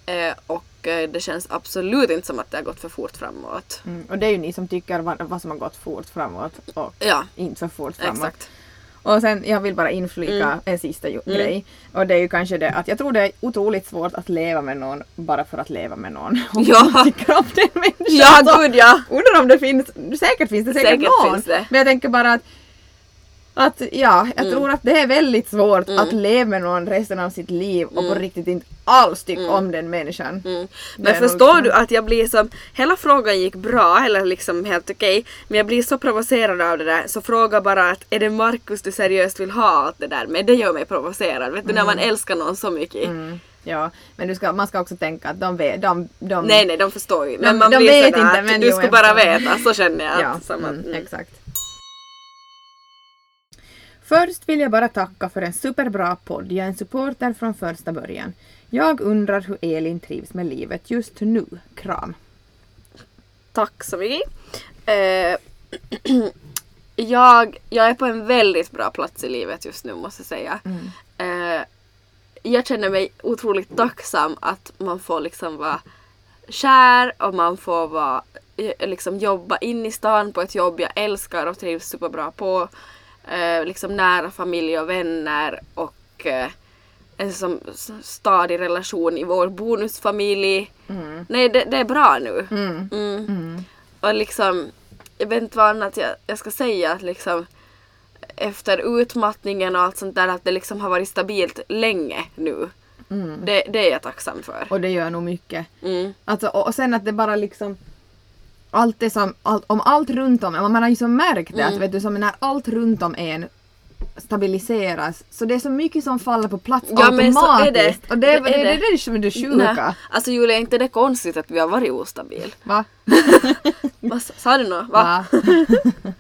Eh, och eh, det känns absolut inte som att det har gått för fort framåt. Mm, och det är ju ni som tycker vad, vad som har gått fort framåt och Ja, inte så fort framåt. exakt. Och sen, jag vill bara inflika Mm. en sista ju- grej. Och det är ju kanske det att jag tror det är otroligt svårt att leva med någon bara för att leva med någon. <laughs> Om Ja. man tycker om den människan. Ja, gud ja! Undrar om det finns, säkert finns det säkert, Säkert någon. finns det. Men jag tänker bara att att ja, jag Mm. tror att det är väldigt svårt att leva med någon resten av sitt liv och på riktigt inte alls tycka om den människan. Mm. Men förstår du att jag blir som, hela frågan gick bra eller liksom helt okej, men jag blir så provocerad av det där så fråga bara att är det Markus du seriöst vill ha allt det där med? Det gör mig provocerad, vet du när man älskar någon så mycket. Mm, ja, men du ska, man ska också tänka att de vet, de, de Nej nej, de förstår ju. Men De- man de blir vet sådär inte, men du jo, ska bara veta, så känner jag. Ja, att, som att, mm, mm. exakt. Först vill jag bara tacka för en superbra podd. Jag är en supporter från första början. Jag undrar hur Elin trivs med livet just nu. Kram. Tack så mycket. Eh, <clears throat> jag, jag är på en väldigt bra plats i livet just nu måste jag säga. Eh, jag känner mig otroligt tacksam att man får liksom vara kär och man får vara, eh, liksom jobba in i stan på ett jobb jag älskar och trivs superbra på. Eh, liksom nära familj och vänner och eh, en som stadig relation i vår bonusfamilj. Nej, det, det är bra nu. Mm. Mm. Och liksom, jag vet inte vad annat jag, jag ska säga. Att liksom, efter utmattningen och allt sånt där, att det liksom har varit stabilt länge nu. Det, det är jag tacksam för. Och det gör nog mycket. Mm. Alltså, och, och sen att det bara liksom allt det som, allt, om allt runt om man har ju så märkt det Mm. att vet du, som när allt runt om en stabiliseras så det är så mycket som faller på plats Ja, men så är automatiskt. det. Och det, Det är det, det, det. är det som är det sjuka. Nej, Alltså Julia, är inte det konstigt att vi har varit ostabil? Va? <laughs> Vad sa- du något? Va? Va? <laughs>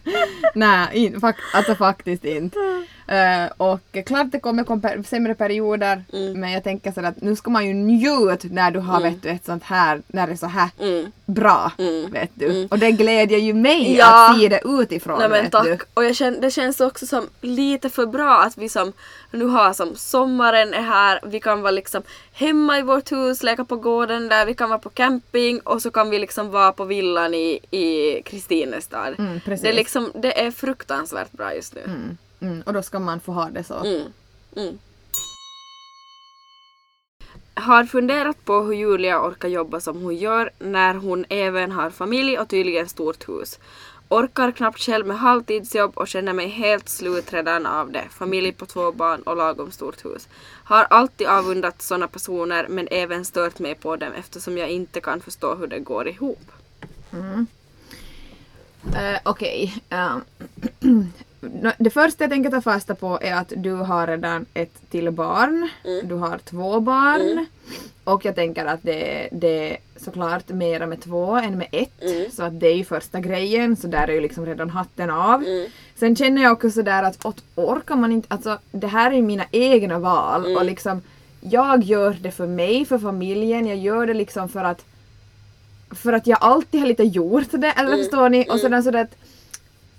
Nej, in, fak, alltså faktiskt inte. <laughs> Eh, och klart det kommer sämre perioder Mm. men jag tänker så att nu ska man ju njuta när du har vet du, ett sånt här, när det är så här Mm. bra. Vet du. Och det glädjer ju mig Ja. att se det utifrån. Nej men tack. Du. Och jag känner, det känns också som lite för bra att vi som nu har som sommaren är här, vi kan vara liksom hemma i vårt hus, leka på gården där, vi kan vara på camping och så kan vi liksom vara på villan i, i Kristinestad. Mm, det, är liksom, det är fruktansvärt bra just nu. Mm, mm, och då ska man få ha det så. Mm. Mm. Har funderat på hur Julia orkar jobba som hon gör när hon även har familj och tydligen stort hus. Orkar knappt själv med halvtidsjobb och känner mig helt slut redan av det. Familj på två barn och lagom stort hus. Har alltid avundat sådana personer men även stört mig på dem eftersom jag inte kan förstå hur det går ihop. Eh, Okej. <clears throat> ehm, det första jag tänker ta fasta på är att du har redan ett till barn. Mm. Du har två barn. Och jag tänker att det, det är såklart mera med två än med ett. Mm. Så att det är ju första grejen. Så där är ju liksom redan hatten av. Mm. Sen känner jag också sådär att åt, orkar man inte, alltså det här är ju mina egna val Mm. och liksom jag gör det för mig, för familjen, jag gör det liksom för att för att jag alltid har lite gjort det, eller Mm. förstår ni? Och sedan sådär att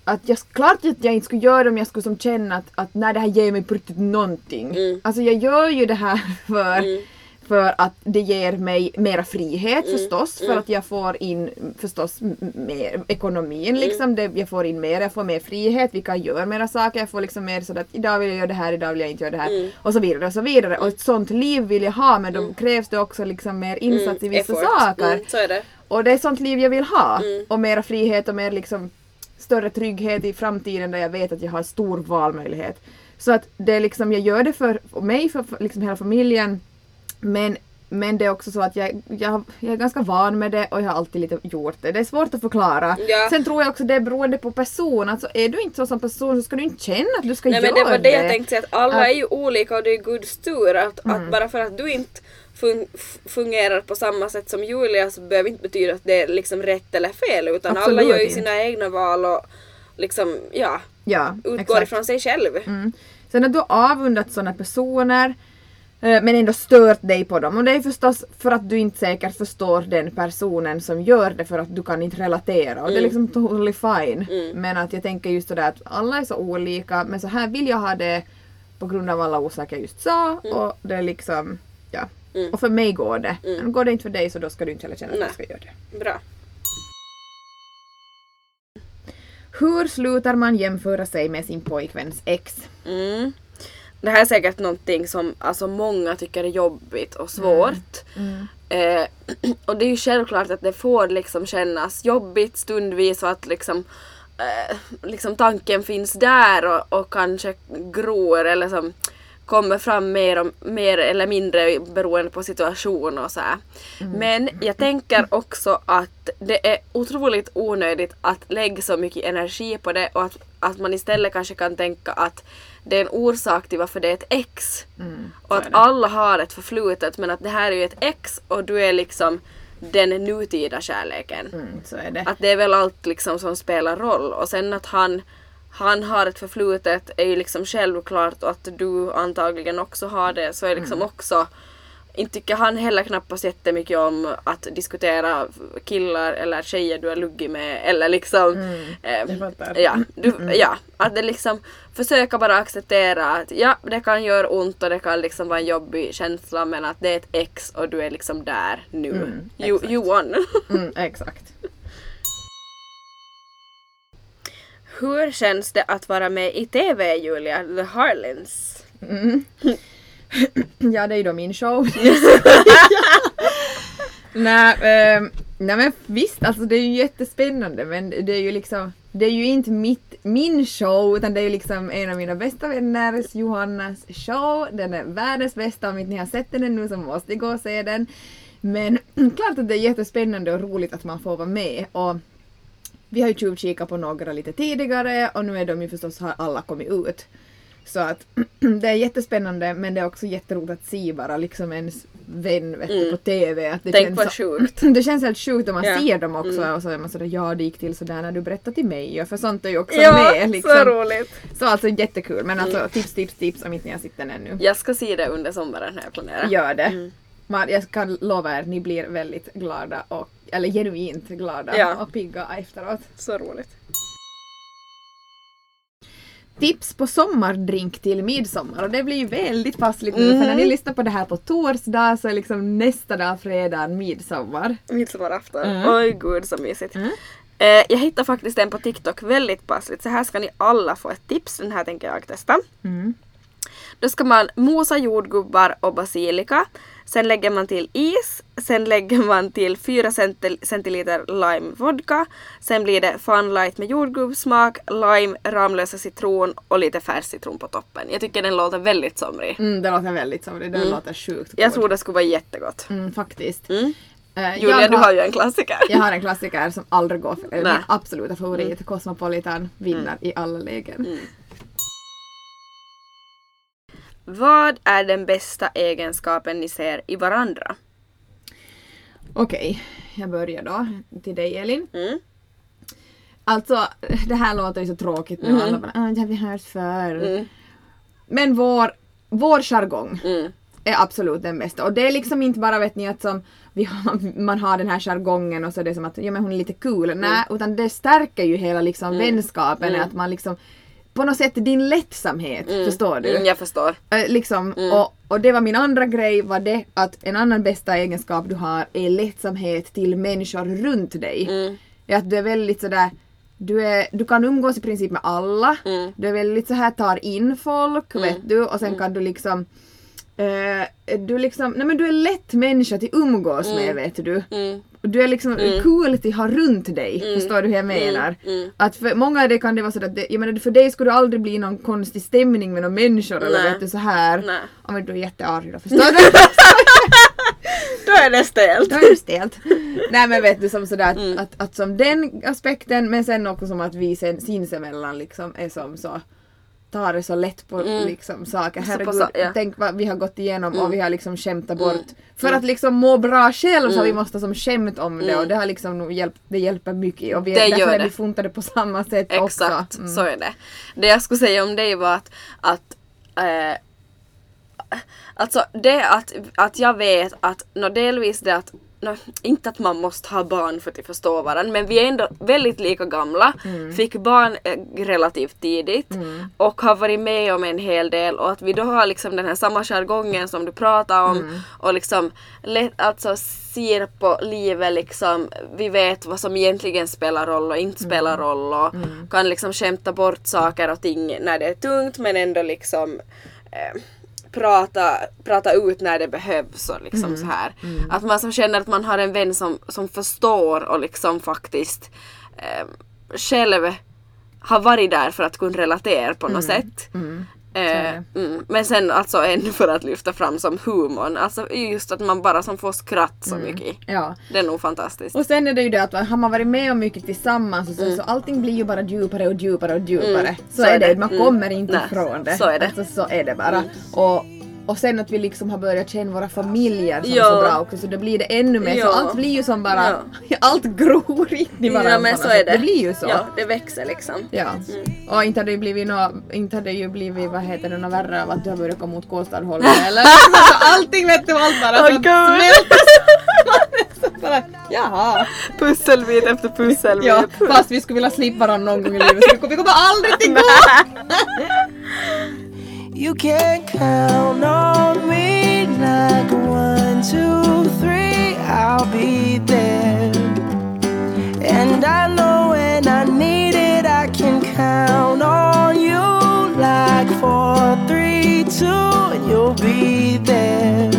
att jag, klart att jag inte skulle göra det om jag skulle som känna att, att nej det här ger mig på riktigt någonting. Mm. Alltså jag gör ju det här <laughs> för, Mm. för att det ger mig mera frihet Mm. förstås, för att jag får in förstås mer Mm. ekonomin liksom, det, jag får in mer, jag får mer frihet, vi kan göra mera saker, jag får liksom mer sådär att idag vill jag göra det här, idag vill jag inte göra det här Mm. och så vidare och så vidare. Och ett sånt liv vill jag ha men då krävs det också liksom mer insats i vissa Effort. saker. Mm, så är det. Och det är sånt liv jag vill ha. Mm. Och mera frihet och mer liksom större trygghet i framtiden där jag vet att jag har stor valmöjlighet. Så att det är liksom, jag gör det för mig, för, liksom hela familjen. Men, men det är också så att jag, jag, jag är ganska van med det och jag har alltid lite gjort det. Det är svårt att förklara. Ja. Sen tror jag också det är beroende på person. Alltså är du inte så som person så ska du inte känna att du ska Nej göra men det var det jag det. tänkte säga att alla Att- är ju olika och det är Guds tur. Att, Mm. att bara för att du inte fun- fungerar på samma sätt som Julia så behöver inte betyda att det är liksom rätt eller fel utan alla Absolut gör ju sina egna val och, liksom, ja, Ja, utgår exakt. ifrån sig själv. Sen att du har avundat sådana personer eh, men ändå stört dig på dem. Och det är förstås för att du inte säkert förstår den personen som gör det för att du kan inte relatera. Och det är liksom totally fine. Men att jag tänker just sådär att alla är så olika men så här vill jag ha det på grund av alla orsaker jag just sa. Och det är liksom, ja. Och för mig går det. Men går det inte för dig så då ska du inte heller känna att Nej. du ska göra det. Bra. Hur slutar man jämföra sig med sin pojkväns ex? Mm. Det här är säkert någonting som alltså, många tycker är jobbigt och svårt. Eh, <clears throat> och det är ju självklart att det får liksom kännas jobbigt stundvis och att liksom, eh, liksom tanken finns där och, och kanske gror eller som kommer fram mer, och, mer eller mindre beroende på situation och så här. Men jag tänker också att det är otroligt onödigt att lägga så mycket energi på det och att, att man istället kanske kan tänka att det är en orsak till varför det är ett ex. och att alla har ett förflutet men att det här är ju ett ex och du är liksom den nutida kärleken. Mm, det. Att det är väl allt liksom som spelar roll och sen att han, han har ett förflutet är ju liksom självklart och att du antagligen också har det så är liksom också inte tycker han heller knappast jättemycket om att diskutera killar eller tjejer du har luggit med eller liksom eh, jag fattar. ja, du, ja, att det liksom försöka bara acceptera att ja, det kan göra ont och det kan liksom vara en jobbig känsla men att det är ett ex och du är liksom där nu. you, exakt. you won. <laughs> Mm, exakt. Hur känns det att vara med i TV Julia? The Harlins? <laughs> Ja, det är ju då min show. <laughs> nej, eh, nej men visst, alltså det är ju jättespännande men det är ju liksom det är ju inte mitt, min show utan det är ju liksom en av mina bästa vänners, Johannas show. Den är världens bästa, om inte ni har sett den ännu så måste ni gå och se den. Men <clears throat> klart att det är jättespännande och roligt att man får vara med. Och vi har ju tjuvkikat på några lite tidigare och nu är de ju förstås, har alla kommit ut. Så att <clears throat> det är jättespännande men det är också jätteroligt att se bara liksom ens vän vet du, på TV. Att det Tänk känns vad så, sjukt. <laughs> Det känns helt sjukt om man Ja. ser dem också och så är man sådär ja det gick till sådär när du berättade till mig och för sånt är ju också Ja, med. så Liksom. roligt. Så alltså jättekul men alltså tips tips tips om inte ni har sett den ännu. Jag ska se det under sommaren när jag planerar. Gör det. Mm. Man, jag kan lova er, ni blir väldigt glada och eller genuint glada Ja. och pigga efteråt. Så roligt. Tips på sommardrink till midsommar och det blir ju väldigt passligt nu för när ni lyssnar på det här på torsdag så är liksom nästa dag fredag midsommar. Midsommarafton. Mm. Oj gud så mysigt. Mm. Eh, jag hittade faktiskt en på TikTok väldigt passligt. Så här ska ni alla få ett tips. Den här tänker jag testa. Mm. Då ska man mosa jordgubbar och basilika. Sen lägger man till is. Sen lägger man till 4 centil- centiliter lime vodka. Sen blir det fun light med jordgubbssmak, lime, Ramlösa citron och lite färskcitron på toppen. Jag tycker den låter väldigt somrig. Mm, det låter väldigt så, det Mm. låter sjukt Jag god. tror det skulle vara jättegott. Mm, faktiskt. Mm. Eh, Julia, jag du har ju en klassiker. Jag har en klassiker som aldrig går Nej. min absoluta favorit, Cosmopolitan, vinner i alla lägen. Vad är den bästa egenskapen ni ser i varandra? Okej, jag börjar då. Till dig Elin. Mm. Alltså, det här låter ju så tråkigt nu. Alla bara ah, har vi hört förr. Mm. Men vår, vår jargong Mm. är absolut den bästa. Och det är liksom inte bara vet ni att som har, man har den här jargongen och så är det som att ja, men hon är lite cool. Mm. Nej, utan det stärker ju hela liksom vänskapen. Att man liksom på något sätt din lättsamhet, förstår du? Mm, jag förstår. Eh, liksom, och, och det var min andra grej var det att en annan bästa egenskap du har är lättsamhet till människor runt dig. Mm. Är att du är väldigt sådär du, är, du kan umgås i princip med alla. Mm. Du är väldigt så här tar in folk, vet du, och sen kan du liksom eh, du liksom, nej men du är lätt människa till umgås med vet du. Mm. Du är liksom cool till att ha runt dig, förstår du hur jag menar? Mm. Att för många av det kan det vara så att det, jag menar för dig skulle det aldrig bli någon konstig stämning med några människor eller Nej. vet du så här. Nej. Ja men du är jättearg då, förstår du? <laughs> Då är det stelt. Då är det stelt. Nej men vet du som sådär att, Mm. att, att som den aspekten men sen också som att vi sen sinsemellan liksom är som så tar det så lätt på liksom, saker. Så Herregud, sa- ja. Mm. tänk vad vi har gått igenom och vi har liksom skämtat bort. För att liksom må bra själv så vi Mm. måste som skämt om det och det har liksom hjälpt, det hjälper mycket och vi, Det därför är det. vi funtade på samma sätt Exakt, också. Mm. så är det. Det jag skulle säga om dig var att, att eh, Alltså det att, att jag vet att, nå delvis det att, nå, inte att man måste ha barn för att förstå varandra men vi är ändå väldigt lika gamla, fick barn eh, relativt tidigt och har varit med om en hel del och att vi då har liksom den här samma jargongen som du pratar om och liksom alltså ser på livet liksom, vi vet vad som egentligen spelar roll och inte spelar roll och kan liksom skämta bort saker och ting när det är tungt men ändå liksom eh, prata, prata ut när det behövs och liksom så här. Att man som känner att man har en vän som, som förstår och liksom faktiskt eh, själv har varit där för att kunna relatera på något sätt. Eh, mm. Men sen alltså ännu <laughs> för att lyfta fram som humorn, alltså just att man bara som får skratt så mycket. Ja. Det är nog fantastiskt. Och sen är det ju det att har man varit med om mycket tillsammans och så, så allting blir ju bara djupare och djupare och djupare. Så, Mm. Så är är det, det. man Mm. kommer inte Nej, ifrån det. så är det. Alltså, så är det bara. Och, och sen att vi liksom har börjat känna våra familjer som Ja. så bra också så då blir det ännu mer så Ja. allt blir ju som bara, <laughs> allt gror in i varandra. Ja men så är det. Det blir ju så. Ja, det växer liksom. Ja. Och inte hade det ju blivit nå, inte hade det ju blivit vad heter det, något värre av att du har börjat komma mot Kåstadhållet <laughs> eller alltså, allting vet du allt bara gud. smälter <laughs> så bara, jaha. Pusselbit efter pusselbit. Ja, fast vi skulle vilja slippa varandra någon gång i livet så vi kommer, vi kommer aldrig till gå! You can count on me like one, two, three, I'll be there. And I know when I need it, I can count on you like four, three, two, and you'll be there.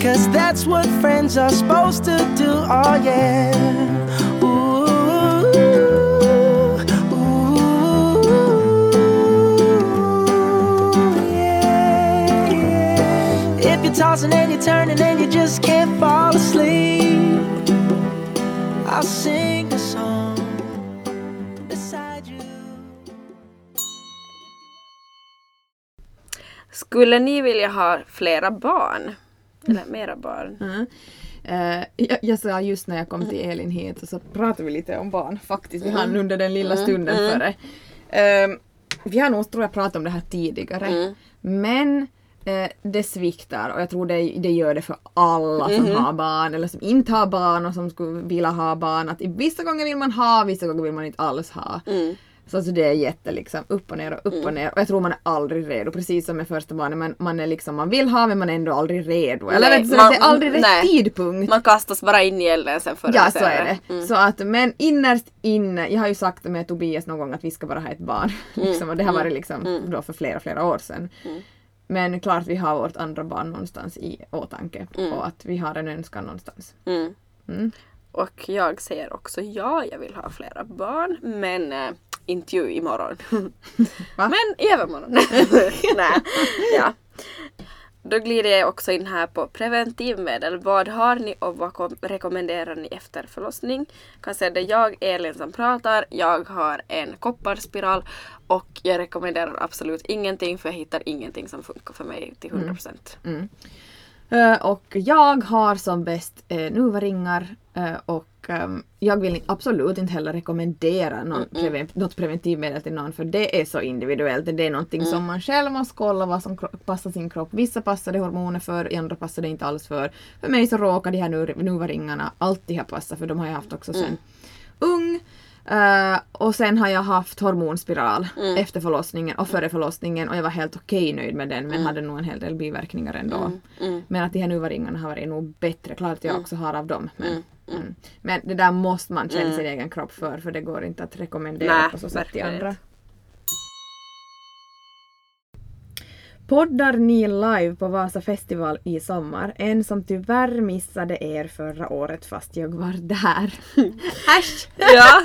Cause that's what friends are supposed to do, oh yeah. You're tossing and you're turning and you just can't fall asleep, I'll sing a song beside you. Skulle ni vilja ha flera barn? Eller mera barn? <laughs> Mm. Eh, jag, jag sa just när jag kom till Elin hit så pratade vi lite om barn faktiskt. Vi hann under den lilla stunden före. Eh, vi har nog tror jag pratat om det här tidigare. Men eh, det sviktar och jag tror det, det gör det för alla som har barn eller som inte har barn och som skulle vilja ha barn. Att vissa gånger vill man ha, vissa gånger vill man inte alls ha. Så alltså det är jätte liksom upp och ner och upp och ner och jag tror man är aldrig redo precis som med första barnet. Man, man är liksom, man vill ha men man är ändå aldrig redo. Eller Nej, så man- det är aldrig rätt nej. tidpunkt. Man kastas bara in i elden sen förr Ja så är det. Så att, men innerst inne, jag har ju sagt med Tobias någon gång att vi ska bara ha ett barn. <laughs> liksom, och det har varit liksom då för flera, flera år sedan. Men klart vi har vårt andra barn någonstans i åtanke och att vi har en önskan någonstans. Mm. Mm. Och jag säger också ja, jag vill ha flera barn men äh, inte ju imorgon. <laughs> Men i övermorgon. <laughs> <laughs> Nej, ja. Då glider jag också in här på preventivmedel. Vad har ni och vad kom- rekommenderar ni efter förlossning? Jag kan säga det är jag, Elin, som pratar. Jag har en kopparspiral och jag rekommenderar absolut ingenting för jag hittar ingenting som funkar för mig till 100%. Mm. Eh, och jag har som bäst uh, nuvaringar eh, och ehm, jag vill absolut inte heller rekommendera någon preven- något preventivmedel till någon för det är så individuellt. Det är någonting som man själv måste kolla vad som passar sin kropp. Vissa passar det hormoner för, i andra passar det inte alls för. För mig så råkar de här nu- nuvaringarna alltid ha passat för de har jag haft också sen ung. Eh, och sen har jag haft hormonspiral efter förlossningen och före förlossningen och jag var helt okej nöjd med den men hade nog en hel del biverkningar ändå. Men att de här nuvaringarna har varit nog bättre. Klart att jag också har av dem. Men, mm. men det där måste man känna sin egen kropp för för det går inte att rekommendera Nej, på så sätt till andra. Poddar ni live på Vasa festival i sommar? En som tyvärr missade er förra året fast jag var där. <laughs> Äsch! Ja,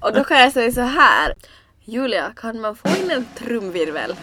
och då kan jag säga så här. Julia, kan man få in en trumvirvel?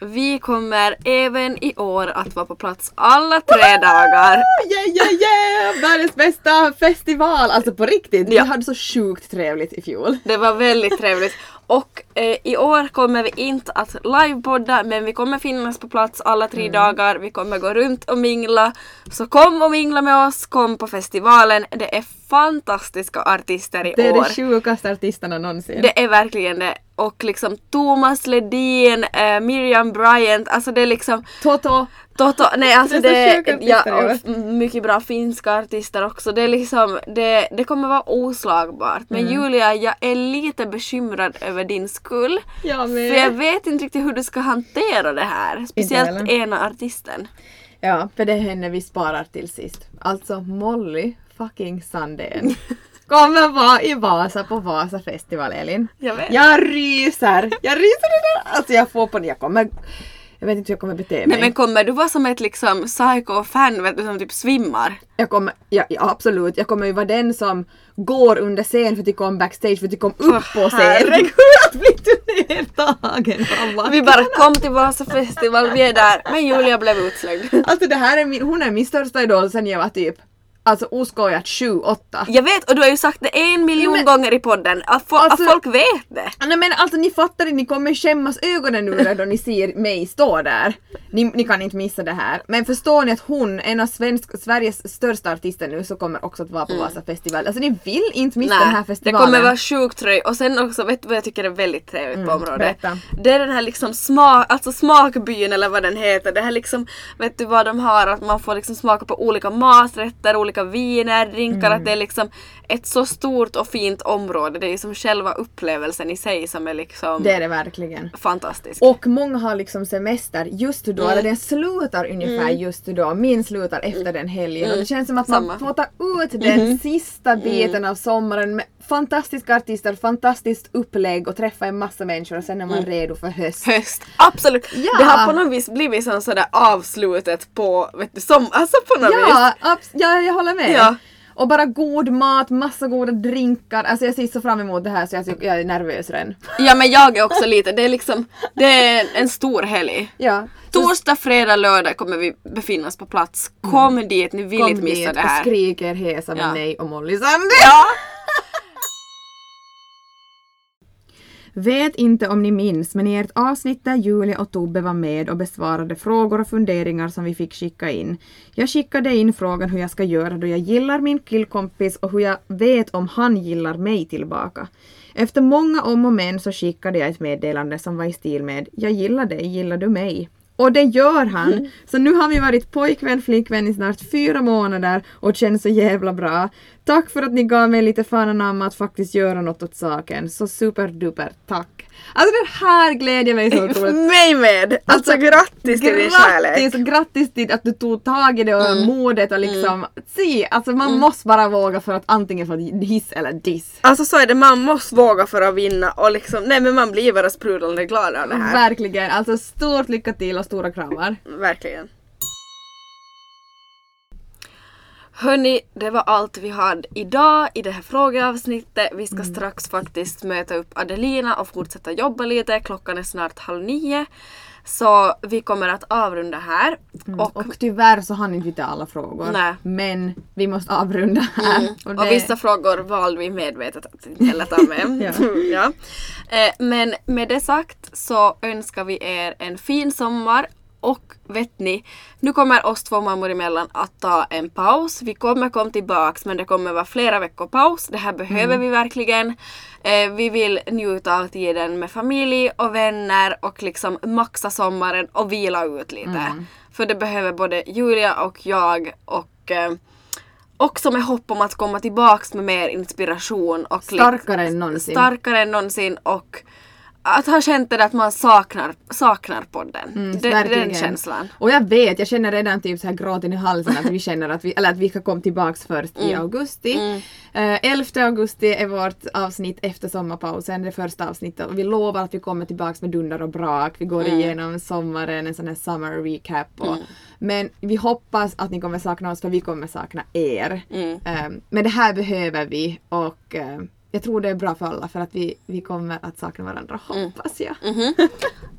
Vi kommer även i år att vara på plats alla tre dagar. Yeah, yeah, yeah! Världens bästa festival! Alltså på riktigt, Ja. vi hade så sjukt trevligt i fjol. Det var väldigt trevligt. Och eh, i år kommer vi inte att livepodda men vi kommer finnas på plats alla tre dagar. Vi kommer gå runt och mingla. Så kom och mingla med oss, kom på festivalen. Det är fantastiska artister i Det är år. de sjukaste artisterna någonsin. Det är verkligen det. Och liksom Thomas Ledin, eh, Miriam Bryant, alltså det är liksom Toto! Toto, nej alltså Det det, ja, och mycket bra finska artister också. Det är liksom, det, det kommer vara oslagbart. Men Mm. Julia, jag är lite bekymrad över din skull. Jag med. För jag vet inte riktigt hur du ska hantera det här. Speciellt ena artisten. Ja, för det är henne vi sparar till sist. Alltså Molly fucking Sandén. <laughs> Kommer vara i Vasa på Vasa festival Elin. Jag vet. Jag ryser! Jag ryser! Alltså jag får på det. Jag kommer... Jag vet inte hur jag kommer bete mig. Nej men kommer du vara som ett liksom psycho-fan vet du, som typ svimmar? Jag kommer, ja, ja absolut, jag kommer ju vara den som går under scen för att jag kom backstage för att jag kom upp på scen. herregud. <laughs> Att bli du nedtagen. Vi bara kom till Vasa festival, vi är där. Men Julia blev utslängd. Alltså det här är min, hon är min största idol sen jag var typ, alltså oskojat 7-8. Jag vet och du har ju sagt det en miljon men- gånger i podden att, Alltså- folk vet det. Nej men alltså ni fattar inte, ni kommer skämmas ögonen ur er då ni ser mig stå där. Ni, ni kan inte missa det här. Men förstår ni att hon, en av svensk, Sveriges största artister nu, så kommer också att vara på Vasa festival. Alltså ni vill inte missa den här det festivalen. kommer vara sjukt tröj. Och sen också, vet du vad jag tycker är väldigt trevligt på området? berätta. Det är den här liksom smak, alltså smakbyn eller vad den heter. Det här liksom, vet du vad de har? Att man får liksom smaka på olika maträtter, olika viner, drinkar. Mm. Att det är liksom ett så stort och fint område. Det är ju som själva upplevelsen i sig som är liksom Det är det verkligen. fantastisk. Och många har liksom semester just då, Mm. eller den slutar ungefär just då. Min slutar efter den helgen. Och det känns som att Samma. man får ta ut den sista biten av sommaren med fantastiska artister, fantastiskt upplägg och träffa en massa människor och sen är man redo för höst. Höst, absolut! Ja. Det har på något vis blivit som sådär avslutet på, vet du, som, alltså på något vis. Ja, abs- ja, jag håller med. Ja. Och bara god mat, massa goda drinkar. Alltså jag ser så fram emot det här så jag, jag är nervös redan. Ja men jag är också lite, det är liksom, det är en stor helg. Ja. Torsdag, fredag, lördag kommer vi befinna oss på plats. Kom dit, ni vill kom inte missa dit det och här. skrik er hesa med Ja. mig och Molly Sandén. Ja. Vet inte om ni minns, men i ert avsnitt där Julia och Tobbe var med och besvarade frågor och funderingar som vi fick skicka in. Jag skickade in frågan hur jag ska göra då jag gillar min killkompis och hur jag vet om han gillar mig tillbaka. Efter många om och men så skickade jag ett meddelande som var i stil med “Jag gillar dig, gillar du mig?” Och det gör han! <laughs> Så nu har vi varit pojkvän, flickvän i snart fyra månader och känns så jävla bra. Tack för att ni gav mig lite fan anamma att faktiskt göra något åt saken. Så superduper tack! Alltså den här glädjer mig så otroligt. <laughs> Mig med! Alltså grattis till din kärlek! Grattis, grattis till att du tog tag i det och modet och liksom, se, alltså man måste bara våga för att antingen få hiss eller diss. Alltså så är det, man måste våga för att vinna och liksom, nej men man blir bara sprudlande glad av det här. Verkligen, alltså stort lycka till och stora kramar. Verkligen. Hörni, det var allt vi hade idag i det här frågeavsnittet. Vi ska strax faktiskt möta upp Adelina och fortsätta jobba lite. Klockan är snart halv nio. Så vi kommer att avrunda här. Och, Och tyvärr så hann inte vi ta alla frågor. Nej. Men vi måste avrunda här. <laughs> och, det- vissa frågor valde vi medvetet att inte heller ta med. <laughs> Ja. ja. Eh, men med det sagt så önskar vi er en fin sommar och vet ni, nu kommer oss två mammor emellan att ta en paus. Vi kommer komma tillbaks men det kommer vara flera veckor paus. Det här behöver Mm. vi verkligen. Eh, vi vill njuta av tiden med familj och vänner och liksom maxa sommaren och vila ut lite. Mm. För det behöver både Julia och jag och eh, också med hopp om att komma tillbaks med mer inspiration och Starkare än någonsin. starkare än någonsin och att ha känt det där att man saknar, saknar podden. Mm, den verkligen. känslan. Och jag vet, jag känner redan typ så här gråten i halsen att vi känner att vi, eller att vi ska komma tillbaks först i augusti. Eh, 11 augusti är vårt avsnitt efter sommarpausen, det första avsnittet. Och vi lovar att vi kommer tillbaks med dunder och brak. Vi går igenom sommaren, en sån här summer recap. Och, Men vi hoppas att ni kommer sakna oss för vi kommer sakna er. Mm. Eh, men det här behöver vi och eh, jag tror det är bra för alla för att vi, vi kommer att sakna varandra, Mm. hoppas jag.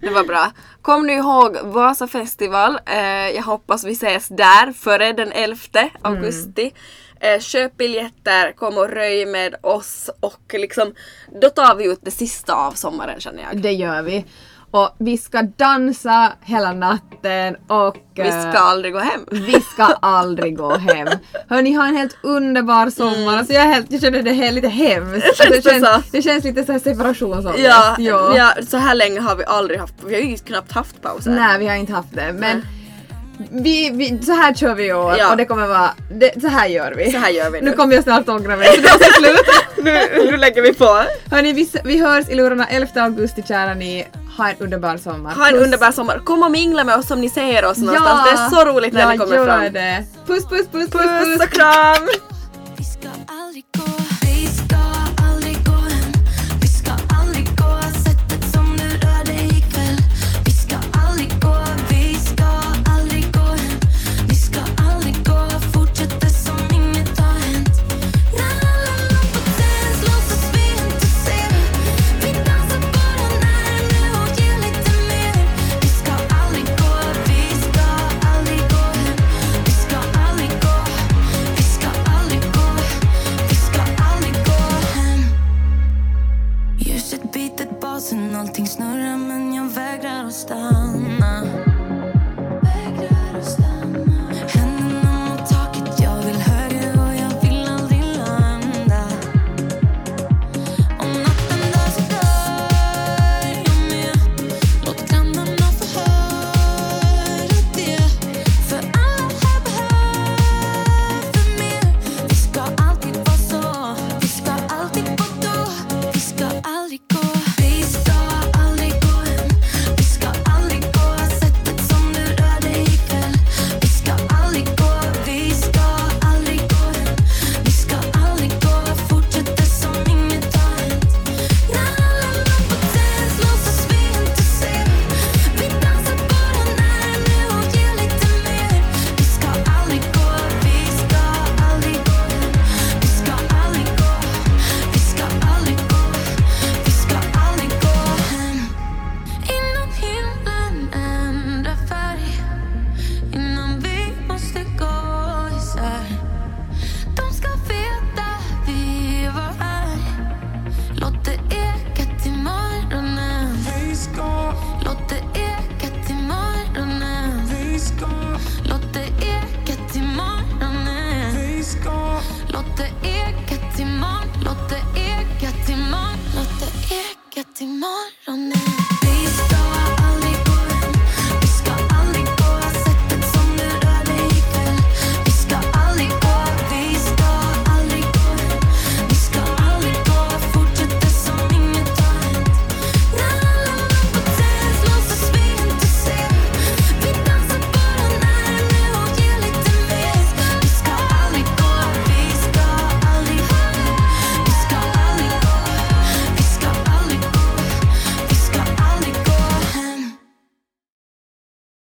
Det var bra. Kom nu ihåg Vasa festival. Eh, jag hoppas vi ses där före den 11 augusti. Eh, köp biljetter, kom och röj med oss och liksom då tar vi ut det sista av sommaren känner jag. Det gör vi. Och vi ska dansa hela natten och Vi eh, ska aldrig gå hem. vi ska aldrig gå hem. Hörni, ha en helt underbar sommar. Alltså jag, helt, jag känner det här lite hemskt. Alltså, <laughs> Känns det, det känns, det lite så här separationsångest. Ja, ja. ja, så här länge har vi aldrig haft, vi har ju knappt haft pauser. Nej, vi har inte haft det. Men vi, vi, så här kör vi i år Ja. och det kommer vara, det, så här gör vi. Så här gör vi nu. Nu kommer jag snart ångra mig så det måste sluta. <laughs> nu, nu lägger vi på. Hörni, vi, vi hörs i lurarna 11 augusti kära ni. Ha en underbar sommar. Ha en Puss. underbar sommar. Kom och mingla med oss om ni ser oss någonstans. Ja, Det är så roligt när ja, ni kommer gör fram. Det. Puss puss puss puss Puss och kram! Biter allting snurrar men jag vägrar att stanna.